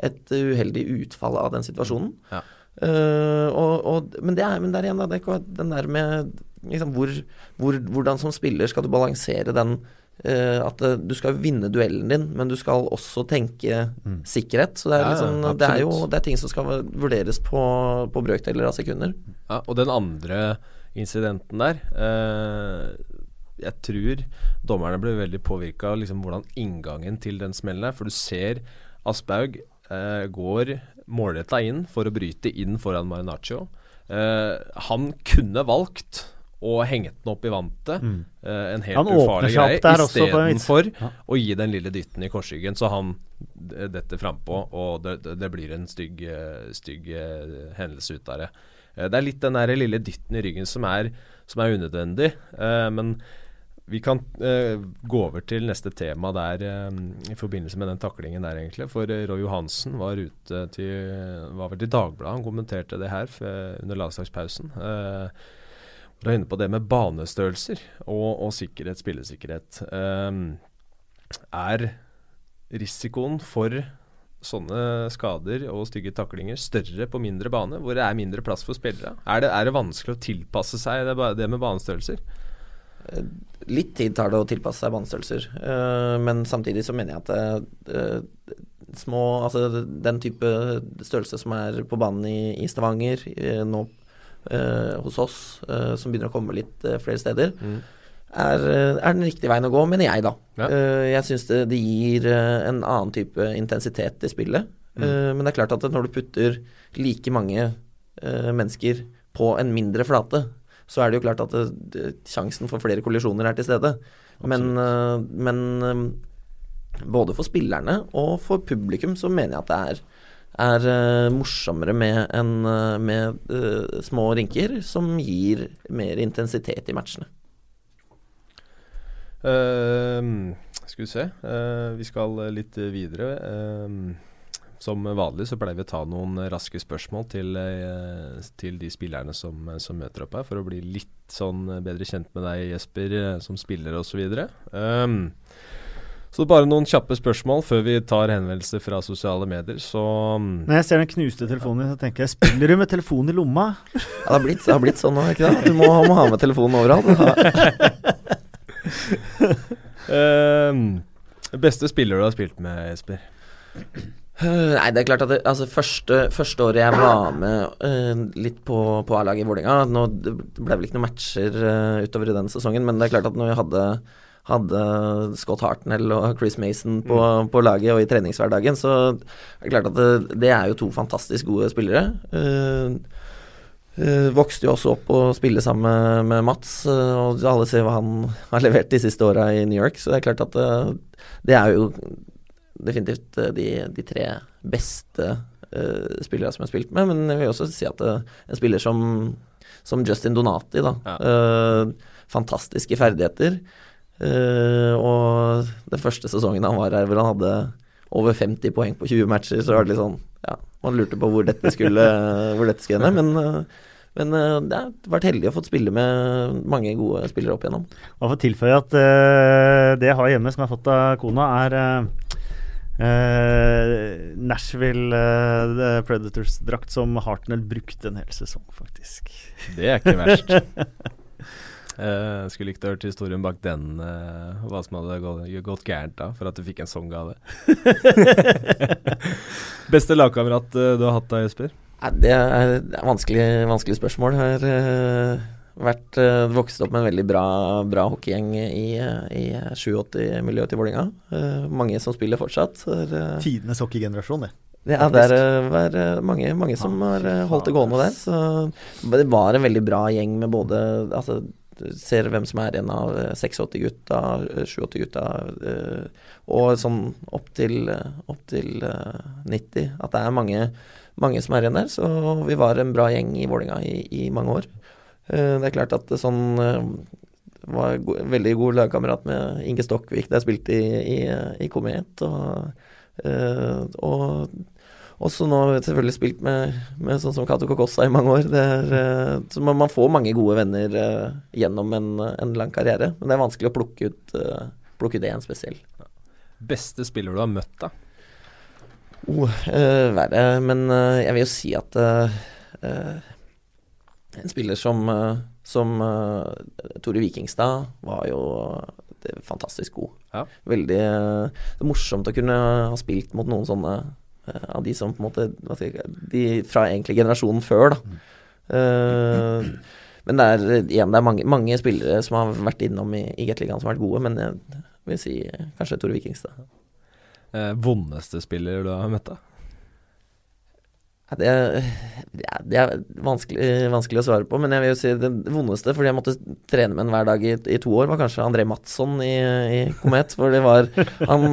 et uheldig utfall av den situasjonen. Ja. Uh, og, og, men, det er, men der igjen, da, det, den der med liksom, hvor, hvor, Hvordan som spiller skal du balansere den Uh, At eh, du skal vinne duellen din, men du skal også tenke Mm. sikkerhet. Så det er, Ja, ja, liksom, det er jo det er ting som skal vurderes på, på brøkdeler av sekunder. Ja, og den andre incidenten der uh, Jeg tror dommerne ble veldig påvirka av liksom hvordan inngangen til den smellen er. For du ser Aspaug går målretta inn for å bryte inn foran Marinaccio. Han kunne valgt å hengt den opp i vantet. Mm. Eh, en helt Han ufarlig greie. Istedenfor Ja. å gi den lille dytten i korsryggen, så han detter frampå, og det, det, blir en stygg, eh, stygg eh, hendelse ut av det. Det er litt den der lille dytten i ryggen som er, som er unødvendig, men vi kan gå over til neste tema der i forbindelse med den taklingen der, egentlig. For Roy Johansen var ute til var vel til Dagbladet, han kommenterte det her under landslagspausen. Eh, du er inne på det med banestørrelser og, og sikkerhet, spillesikkerhet. Um, er risikoen for sånne skader og stygge taklinger større på mindre bane, hvor det er mindre plass for spillere? Er det, er det vanskelig å tilpasse seg det, det med banestørrelser? Litt tid tar det å tilpasse seg banestørrelser, eh, men samtidig så mener jeg at eh, små Altså den type størrelse som er på banen i, i Stavanger, eh, nå eh, hos oss, eh, som begynner å komme litt eh, flere steder, er, eh, er den riktige veien å gå, mener jeg, da. Ja. Eh, jeg syns det, det gir eh, en annen type intensitet i spillet. Eh, men det er klart at når du putter like mange eh, mennesker på en mindre flate, så er det jo klart at det, sjansen for flere kollisjoner er til stede. Men, eh, men eh, både for spillerne og for publikum så mener jeg at det er er uh, morsommere med, en, uh, med uh, små rinker som gir mer intensitet i matchene. Ehm, skal vi se. Vi skal litt videre. Ehm, som vanlig så pleier vi å ta noen raske spørsmål til, til de spillerne som, som møter opp her, for å bli litt sånn bedre kjent med deg, Jesper, som spiller osv. Um, så bare noen kjappe spørsmål før vi tar henvendelser fra sosiale medier. Så mm, Når jeg ser den knuste telefonen din, så tenker jeg Spiller du med telefonen i lomma? Ja, det, har blitt, det har blitt sånn nå, ikke det? Du må, må ha med telefonen overalt. uh, [LAUGHS] Beste spiller du har spilt med, Jesper? Uh, nei, det er klart at det, altså første, første året jeg var med uh, litt på, på A-laget i Vålerenga nå, Det ble vel ikke noen matcher uh, utover i den sesongen, men det er klart at når vi hadde, hadde Scott Hartnell og Chris Mason på, mm. på, laget og i treningshverdagen, så er det klart at det, det er jo to fantastisk gode spillere. vokste jo også opp og spille sammen med, med Mats, og alle ser hva han har levert de siste åra i New York, så det er klart at det er jo definitivt de, de tre beste uh, spillere som jeg har spilt med. Men jeg vil også si at uh, en spiller som, som, Justin Donati, da. Ja. Uh, fantastiske ferdigheter. Og den første sesongen han var her, hvor han hadde over 50 poeng på 20 matcher, så var det litt sånn Ja, man lurte på hvor dette skulle, [LAUGHS] hvor dette skulle hende. Men men det har vært heldig å få spille med mange gode spillere opp igjennom. Og for å tilføye at uh, det jeg har hjemme som jeg har fått av kona, er uh, Uh, Nashville uh, Predators-drakt som Hartnell brukte en hel sesong, faktisk. Det er ikke verst. [LAUGHS] uh, skulle likt å høre historien bak den, uh, hva som hadde gått, gått, gærent da, for at du fikk en sånn gave. [LAUGHS] Beste lagkamerat du har hatt da, Jesper? det er et vanskelig, vanskelig spørsmål. Her vært uh, vokst opp med en veldig bra, bra hockeygjeng i, i 87-miljøet til Vålerenga. Uh, mange som spiller fortsatt. Uh, Tidenes hockeygenerasjon, det. Ja, det er uh, mange, mange, som har holdt det gående der. Så det var en veldig bra gjeng med både altså, ser hvem som er en av 86-gutta, 87-gutta, og sånn opp til, opp til 90. At det er mange, mange som er igjen der. Så vi var en bra gjeng i Vålerenga i, i mange år. Eh, det er klart at sånn eh, var go veldig god lagkamerat med Inge Stokkvik jeg spilte i, i, i Komet. Og, og også nå selvfølgelig spilt med, med sånn som Cato Kokossa i mange år. Er, uh, så man, man, får mange gode venner uh, gjennom en, en, lang karriere. Men det er vanskelig å plukke ut, plukke ut én spesiell. Beste spiller du har møtt, da? Oh, verre. Men jeg vil jo si at en spiller som, eh, som uh, Tore Vikingstad var jo fantastisk god. Ja. Veldig det morsomt å kunne ha spilt mot noen sånne uh, av de som på en måte De fra egentlig generasjonen før, da. Uh, men det er igjen det er mange, mange, spillere som har vært innom i, i Gateligaen som har vært gode, men jeg vil si kanskje Tore Vikingstad. vondeste spiller du har møtt, da? Det, er, det er vanskelig, vanskelig, å svare på, men jeg vil jo si det vondeste, fordi jeg måtte trene med en hver dag i, i to år, var kanskje André Madsson i, i Komet. For det var han,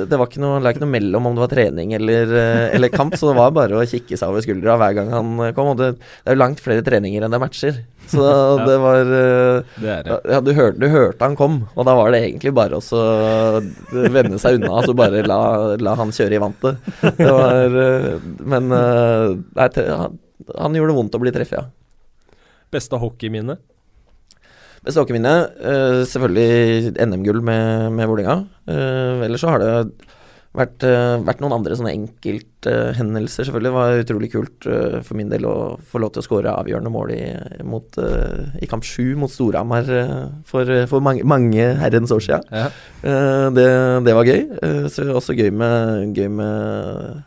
Det var ikke noe, det ikke noe mellom om det var trening eller, eller, kamp, så det var bare å kikke seg over skuldra hver gang han kom. Og det, det er jo langt flere treninger enn det er matcher. Så [LAUGHS] det var det det. Ja, du, hørte, du, hørte, han kom, og da var det egentlig bare å vende seg unna, altså bare la, la han kjøre i vantet. Det var Men nei, han, han, gjorde det vondt å bli treffet, ja. Beste hockeyminne? Beste hockeyminne? Selvfølgelig NM-gull med, med Vålerenga. Ellers så har det vært, uh, vært noen andre sånne enkelthendelser, selvfølgelig. Det var utrolig kult for min del å få lov til å skåre avgjørende mål i, mot, i kamp sju mot Storhamar for, for, mange, mange herrens år siden. Ja. Det, det, var gøy. så også gøy med, gøy med eh,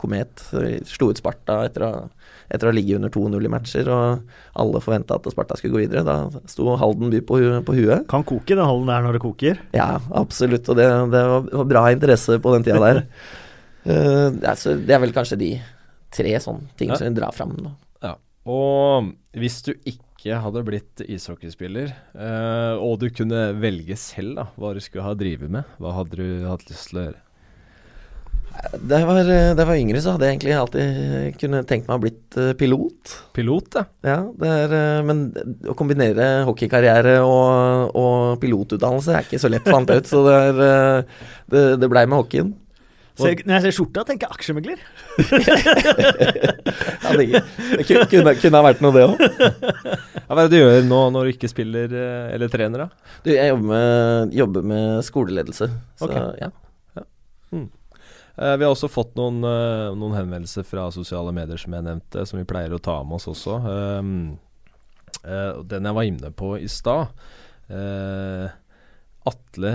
Komet slo ut Sparta etter å, etter å ha ligget under 2-0 i matcher, og alle forventa at Sparta skulle gå videre. Da sto Halden by på, på huet. Kan koke den Halden der når det koker? Ja, absolutt, og det, det var bra interesse på den tida der. uh, [LAUGHS] altså, det er vel kanskje de tre sånne ting ja. som vi drar fram. Da. Ja. Og hvis du ikke hadde blitt ishockeyspiller, uh, og du kunne velge selv da, hva du skulle ha drevet med, hva hadde du hatt lyst til å gjøre? Da jeg, var, da var yngre, så hadde jeg egentlig alltid kunne tenkt meg å blitt uh, pilot. Pilot, ja. ja er, men å kombinere hockeykarriere og, og, pilotutdannelse er ikke så lett, fant jeg ut. Så det, er, det, det blei med hockeyen. Så når jeg ser skjorta, tenker jeg aksjemegler. [LAUGHS] ja, det, det kunne, kunne, ha vært noe, det òg. Ja, hva er det du gjør nå når du ikke spiller eller trener, da? Du, jeg jobber med, jobber med skoleledelse. Så okay. ja. Uh, vi har også fått noen, uh, noen, henvendelser fra sosiale medier, som jeg nevnte, som vi pleier å ta med oss også. Um, uh, den jeg var inne på i stad. Atle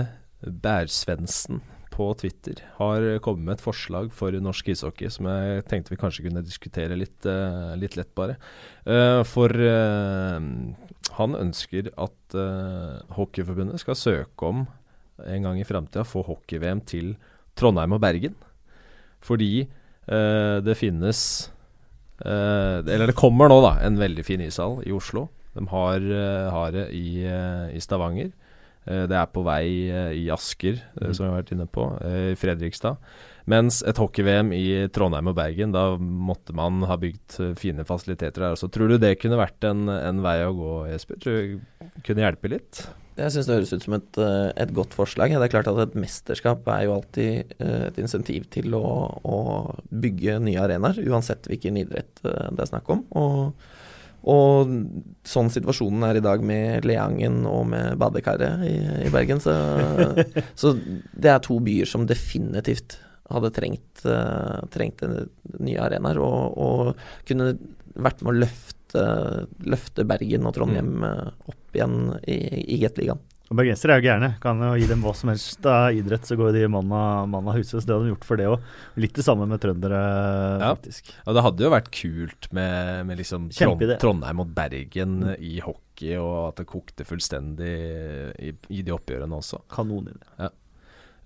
Bærsvensen på Twitter har kommet med et forslag for norsk ishockey som jeg tenkte vi kanskje kunne diskutere litt, litt lett, bare. For han ønsker at Hockeyforbundet skal søke om en gang i framtida få hockey-VM til Trondheim og Bergen. Fordi det finnes Eller det kommer nå, da, en veldig fin ishall i Oslo. De har, har det i, i Stavanger. Eh, det er på vei eh, i Asker, eh, mm. som vi har vært inne på, i Fredrikstad. Mens et hockey-VM i Trondheim og Bergen, da måtte man ha bygd fine fasiliteter der. også. tror du det kunne vært en, en vei å gå, Jesper? Tror du det kunne hjelpe litt? Jeg syns det høres ut som et, et, godt forslag. Det er klart at Et mesterskap er jo alltid et insentiv til å, å bygge nye arenaer, uansett hvilken idrett det er snakk om. Og og sånn situasjonen er i dag med Leangen og med badekaret i, i Bergen, så, [LAUGHS] så, det er to byer som definitivt hadde trengt, trengt nye arenaer, og, og, kunne vært med å løfte, løfte Bergen og Trondheim uh, opp igjen i, i Gateligaen. Og Bergensere er jo gærne. Kan jo gi dem hva som helst av idrett, så går de mann av huset. Så det hadde de gjort for det òg. Litt det samme med trøndere, ja. faktisk. Ja, det hadde jo vært kult med, med liksom Trond, Trondheim og Bergen mm. i hockey, og at det kokte fullstendig i, i de oppgjørene også. Kanonidé. Ja.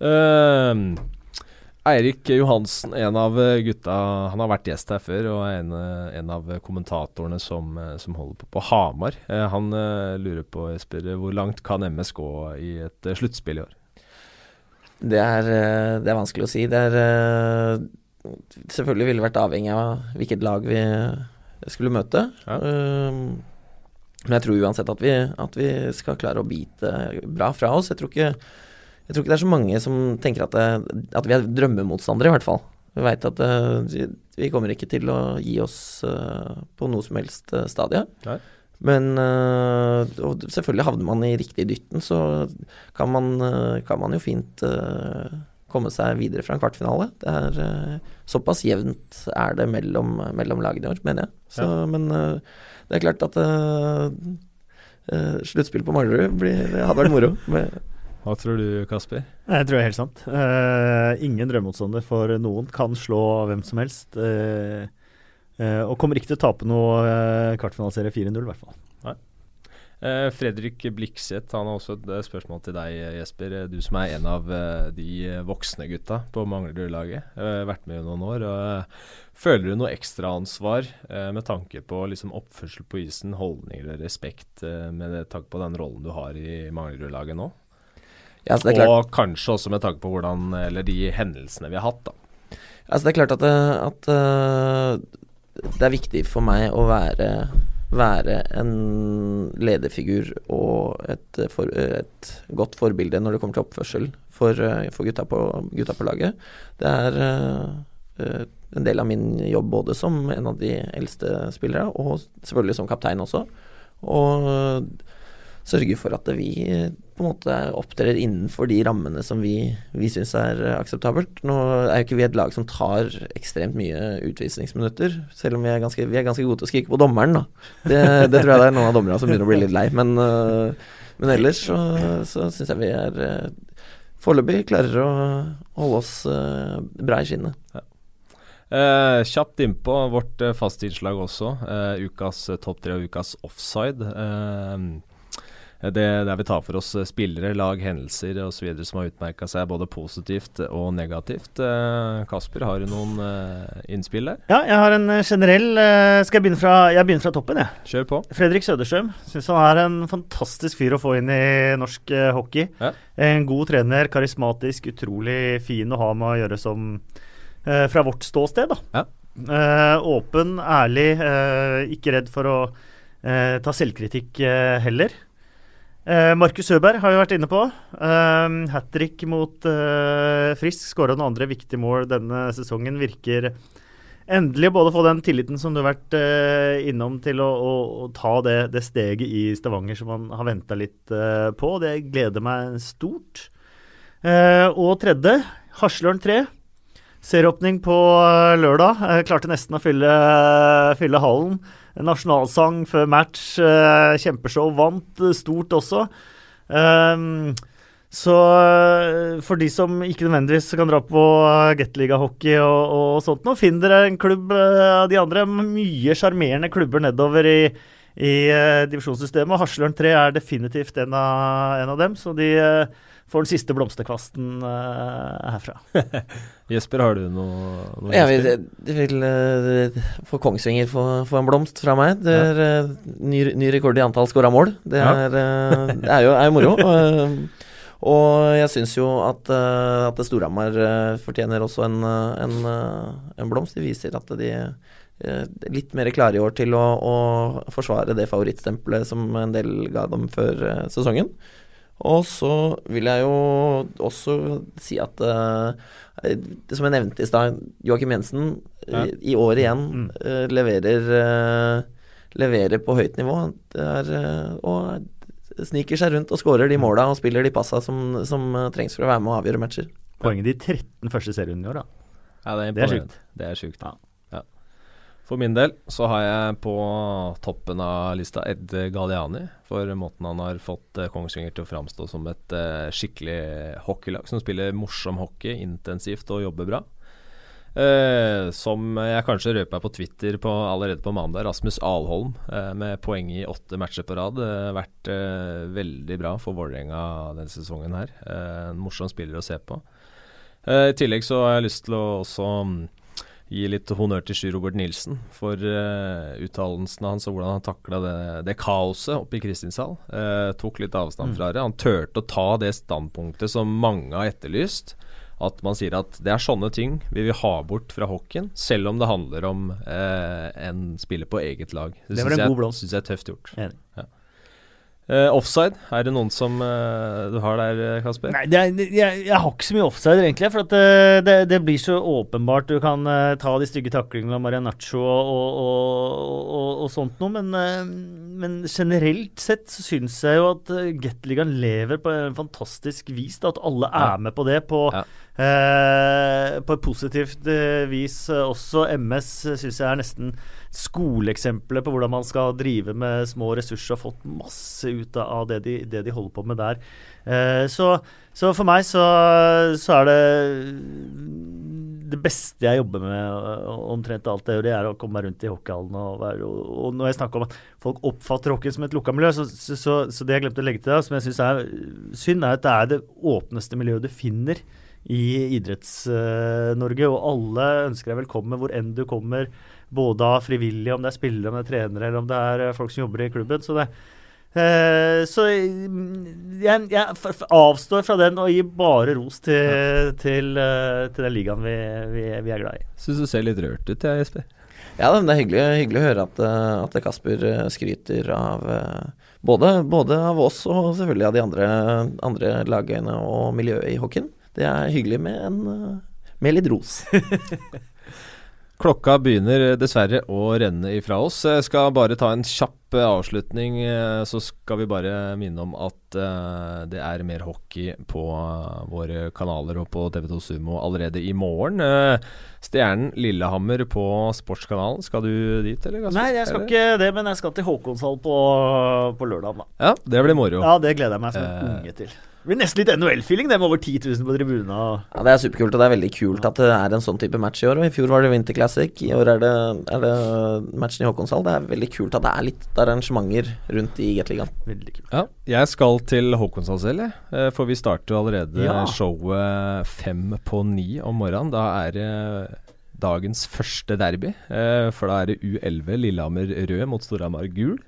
Uh, Eirik Johansen, en av gutta Han har vært gjest her før, og er en, en av kommentatorene som, som, holder på på Hamar. Eh, han lurer på, Jesper, hvor langt kan MS gå i et sluttspill i år? Det er, det er, vanskelig å si. Det er Selvfølgelig ville vært avhengig av hvilket lag vi skulle møte. Ja. men jeg tror uansett at vi, at vi skal klare å bite bra fra oss. Jeg tror ikke jeg tror ikke det er så mange som tenker at, det, at vi er drømmemotstandere, i hvert fall. Vi veit at uh, vi kommer ikke til å gi oss uh, på noe som helst uh, stadie. Nei. Men Og selvfølgelig havner man i riktig dytten, så kan man, kan man jo fint komme seg videre fra en kvartfinale. Det er Såpass jevnt er det mellom, mellom lagene i år, mener jeg. Så, ja. Men det er klart at sluttspill på Manglerud hadde vært moro. med hva tror du, Kasper? Jeg tror det er helt sant. Uh, ingen drømmemotstander for noen. Kan slå hvem som helst. Uh, uh, og kommer ikke til å tape noe kvartfinaliserie 4-0, i hvert fall. Nei. Fredrik Blikseth han har også et spørsmål til deg, Jesper. Du som er en av de voksne gutta på Manglerud-laget. vært med i noen år. og Føler du noe ekstraansvar med tanke på liksom, oppførsel på isen, holdninger og respekt med tanke på den rollen du har i Manglerud-laget nå? Ja, og kanskje også med tanke på hvordan, eller de hendelsene vi har hatt. da. Altså, det er klart at, eh, at uh, det er viktig for meg å være, være en lederfigur og et, for, et, godt forbilde når det kommer til oppførsel for, for gutta, på, gutta, på, laget. Det er uh, en del av min jobb både som en av de eldste spillere, og selvfølgelig som kaptein også. Og sørge for at vi på en måte opptrer innenfor de rammene som vi, vi syns er akseptabelt. Nå er jo ikke vi et lag som tar ekstremt mye utvisningsminutter, selv om vi er ganske, vi er ganske gode til å skrike på dommeren, da. Det, det, tror jeg det er noen av dommerne som begynner å bli litt lei. Men, uh, men ellers så, så syns jeg vi er foreløpig klarer å holde oss uh, bra i skinnet. Ja. Uh, kjapt innpå vårt uh, fastinnslag også. Uh, ukas topp tre og ukas offside. Uh, det der vi tar for oss eh, spillere, lag, hendelser osv. som har utmerka seg både positivt og negativt. Eh, Kasper, har du noen eh, innspill der? Ja, jeg har en generell Skal jeg begynne fra, jeg begynner fra toppen, jeg. Kjør på. Fredrik Søderstrøm. Syns han er en fantastisk fyr å få inn i norsk hockey. Ja. En god trener, karismatisk, utrolig fin å ha med å gjøre som fra vårt ståsted, da. Ja. åpen, ærlig, ikke redd for å ta selvkritikk heller. Uh, Markus Søberg har vi vært inne på. Uh, Hat trick mot uh, Frisk. Skåra noen andre viktige mål denne sesongen. Virker endelig både å få den tilliten som du har vært uh, innom, til å, å, å ta det, det, steget i Stavanger som man har venta litt på. Det gleder meg stort. og tredje, Haslørn 3. Serieåpning på lørdag. klarte nesten å fylle, fylle hallen nasjonalsang før match. Uh, kjempeshow. Vant uh, stort også. Um, Så øh, for de som ikke nødvendigvis kan dra på Gateliga-hockey og, og sånt nå, finn dere en klubb av de andre. Mye sjarmerende klubber nedover i, i divisjonssystemet. Haslørn 3 er definitivt en av, en av dem, så de uh, får den siste blomsterkvasten uh, herfra. [LAUGHS] Jesper, har du noe, noe Jeg vil, jeg vil uh, få Kongsvinger få, få, en blomst fra meg. Det er uh, ny, ny, rekord i antall skåra mål. Det er, uh, det er, jo, er jo moro. [LAUGHS] og jeg syns jo at, at Storhamar fortjener også en, en, en, blomst. De viser at de litt mer klare i år til å, å forsvare det favorittstempelet som en del ga dem før sesongen. Og så vil jeg jo også si at uh, som jeg nevnte i stad, Joakim Jensen ja. i, i år igjen mm. uh, leverer, uh, leverer på høyt nivå. Er, og sniker seg rundt og skårer de mm. måla og spiller de passa som, som, trengs for å være med og avgjøre matcher. Poenget de 13 første serierundene i år, da. Ja, det er, det er sjukt. Det er sjukt. Ja. For min del så har jeg på toppen av lista Ed Galiani. For måten han har fått uh, Kongsvinger til å framstå som et uh, skikkelig hockeylag som spiller morsom hockey, intensivt og jobber bra. Uh, som jeg kanskje røper på Twitter på, allerede på mandag. Rasmus Alholm med poeng i åtte matcher på rad. vært veldig bra for Vålerenga denne sesongen her. en morsom spiller å se på. I tillegg så har jeg lyst til å også um, gi litt honnør til Sjur Robert Nilsen for uh, uttalelsene hans og hvordan han takla det, det, kaoset oppe i Kristinshall. Uh, tok litt avstand mm. fra det. Han turte å ta det standpunktet som mange har etterlyst. At man sier at det er sånne ting vi vil ha bort fra hockeyen, selv om det handler om uh, en spiller på eget lag. Det, det syns jeg, jeg, er tøft gjort. Enig. Ja. Uh, offside, er det noen som uh, du har der, Kasper? Nei, er, jeg, jeg, har ikke så mye offside, egentlig. For det, uh, det, det, blir så åpenbart. Du kan ta de stygge taklingene av Marianaccio og, og, og, og, sånt noe. Men, men, generelt sett så syns jeg jo at Gateligaen lever på en fantastisk vis. Da, at alle er med på det. På, ja. På et positivt vis også. MS syns jeg er nesten skoleeksempelet på hvordan man skal drive med små ressurser, og fått masse ut av det de, det de holder på med der. Eh, så, så, for meg så, så, er det det beste jeg jobber med, omtrent alt jeg gjør, det er å komme meg rundt i hockeyhallen. Og, og, og, når jeg snakker om at folk oppfatter hockey som et lukka miljø, så, så, det jeg glemte å legge til, som jeg syns er synd, er at det er det åpneste miljøet du finner i Idretts-Norge. og alle ønsker deg velkommen hvor enn du kommer både av frivillige, om det er spillere, om det er trenere, eller om det er eh, folk som jobber i klubben. Så det eh, så mm, jeg, jeg, avstår fra den og gir bare ros til, til, uh, til den ligaen vi, vi, vi, er glad i. Syns du ser litt rørt ut, jeg, Jesper. Ja, det er hyggelig, hyggelig å høre at, at Kasper skryter av både, både, av oss og selvfølgelig av de andre, andre lagene og miljøet i hockeyen. Det er hyggelig med, en, med litt ros. [LAUGHS] Klokka begynner dessverre å renne ifra oss. Jeg skal bare ta en kjapp eh, avslutning. Eh, så skal vi bare minne om at det er mer hockey på våre kanaler og på TV2 Sumo allerede i morgen. Stjernen Lillehammer på Sportskanalen. Skal du dit, eller? Nei, jeg skal ikke det, men jeg skal til Håkonshall på, på lørdag. Ja, det blir moro. Ja, det gleder jeg meg som en unge til. Det blir nesten litt NHL-feeling, det med over 10 000 på tribunene. Ja, det er superkult, og det er veldig kult at det er en sånn type match i år. Og I fjor var det Winter Classic, i år er det, er det matchen i Håkonshall. Det er veldig kult at det er litt arrangementer rundt i Gateligaen. Veldig kult. Ja, jeg skal til Håkonshall selv, jeg. Eh, for vi starter allerede ja. showet fem på ni om morgenen. Da er det dagens første derby. Eh, for da er det U11 Lillehammer rød mot Storhamar gul.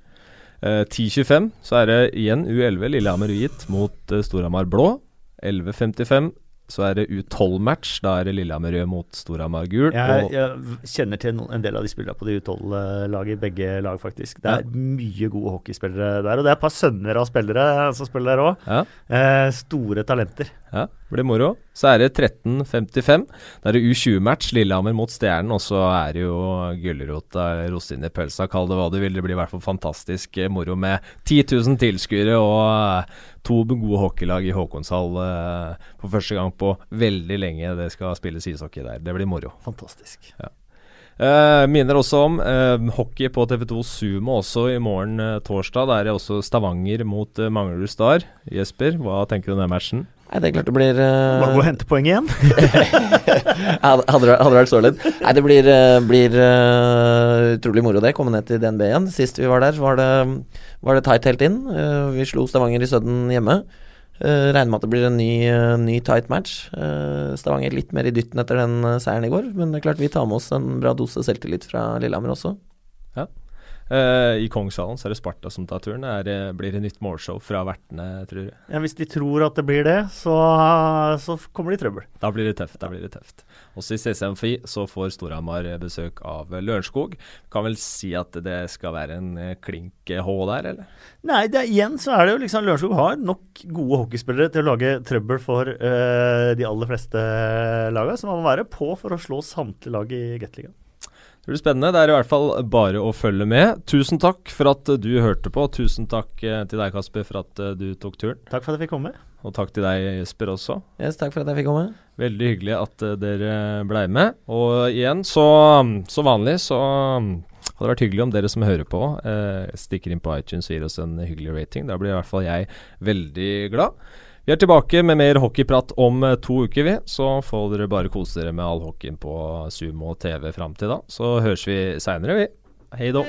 10.25 eh, så er det igjen U11 Lillehammer hvit mot uh, Storhamar blå. 11.55 så er det U12-match. Da er det Lillehammer rød mot Storhamar gul. Jeg, jeg, kjenner til en del av de spillerne på de U12-laget, begge lag faktisk. Det er ja. mye gode hockeyspillere der. Og det er et par sønner av spillere som spiller der òg. Ja. Eh, store talenter. Ja, blir moro. Så er det 13.55. Da er det U20-match, Lillehammer mot Stjernen. Og så er det jo gulrota, rosin i pølsa, kall det hva du vil. Det blir i hvert fall fantastisk eh, moro med 10 000 tilskuere og eh, to gode hockeylag i Håkonshall uh, for første gang på veldig lenge. Det skal spilles ishockey der. Det blir moro. Fantastisk. Ja. Uh, minner også om uh, hockey på TV2 Sumo også i morgen uh, torsdag. Der er det også Stavanger mot Manglerud Star. Jesper, hva tenker du om den matchen? Nei, det er klart det blir uh, Bare gå og hente poeng igjen. [LAUGHS] hadde, det, vært så lett. Nei, det blir, uh, blir uh, utrolig moro det. Komme ned til DNB igjen. Sist vi var der, var det, var det tight helt inn. vi slo Stavanger i Sudden hjemme. regner med at det blir en ny, ny tight match. Stavanger litt mer i dytten etter den seieren i går, men det er klart vi tar med oss en bra dose selvtillit fra Lillehammer også. Ja. Uh, I Kongshallen så er det Sparta som tar turen. Er, uh, blir det nytt målshow fra vertene, tror du? Ja, Hvis de tror at det blir det, så, så kommer de i trøbbel. Da blir det tøft. da blir det tøft. Også i CCMFI så får Storhamar besøk av Lørenskog. Kan vel si at det skal være en uh, klink H der, eller? Nei, er, igjen så er det jo liksom Lørenskog har nok gode hockeyspillere til å lage trøbbel for de aller fleste lagene, så man må være på for å slå samtlige lag i Gateligaen. Det blir spennende. Det er i hvert fall bare å følge med. Tusen takk for at du hørte på. Tusen takk eh, til deg, Kasper, for at eh, du tok turen. Takk for at jeg fikk komme. Og takk til deg, Jesper, også. Yes, takk for at jeg fikk komme. Veldig hyggelig at uh, dere blei med. Og igjen, så, så vanlig, så hadde det vært hyggelig om dere som hører på, eh, stikker inn på iTunes og gir oss en hyggelig rating. Da blir i hvert fall jeg veldig glad. Vi er tilbake med mer hockeyprat om eh, to uker, vi. Så får dere bare kose dere med all hockeyen på og TV fram til da. Så høres vi seinere, vi. Hei då.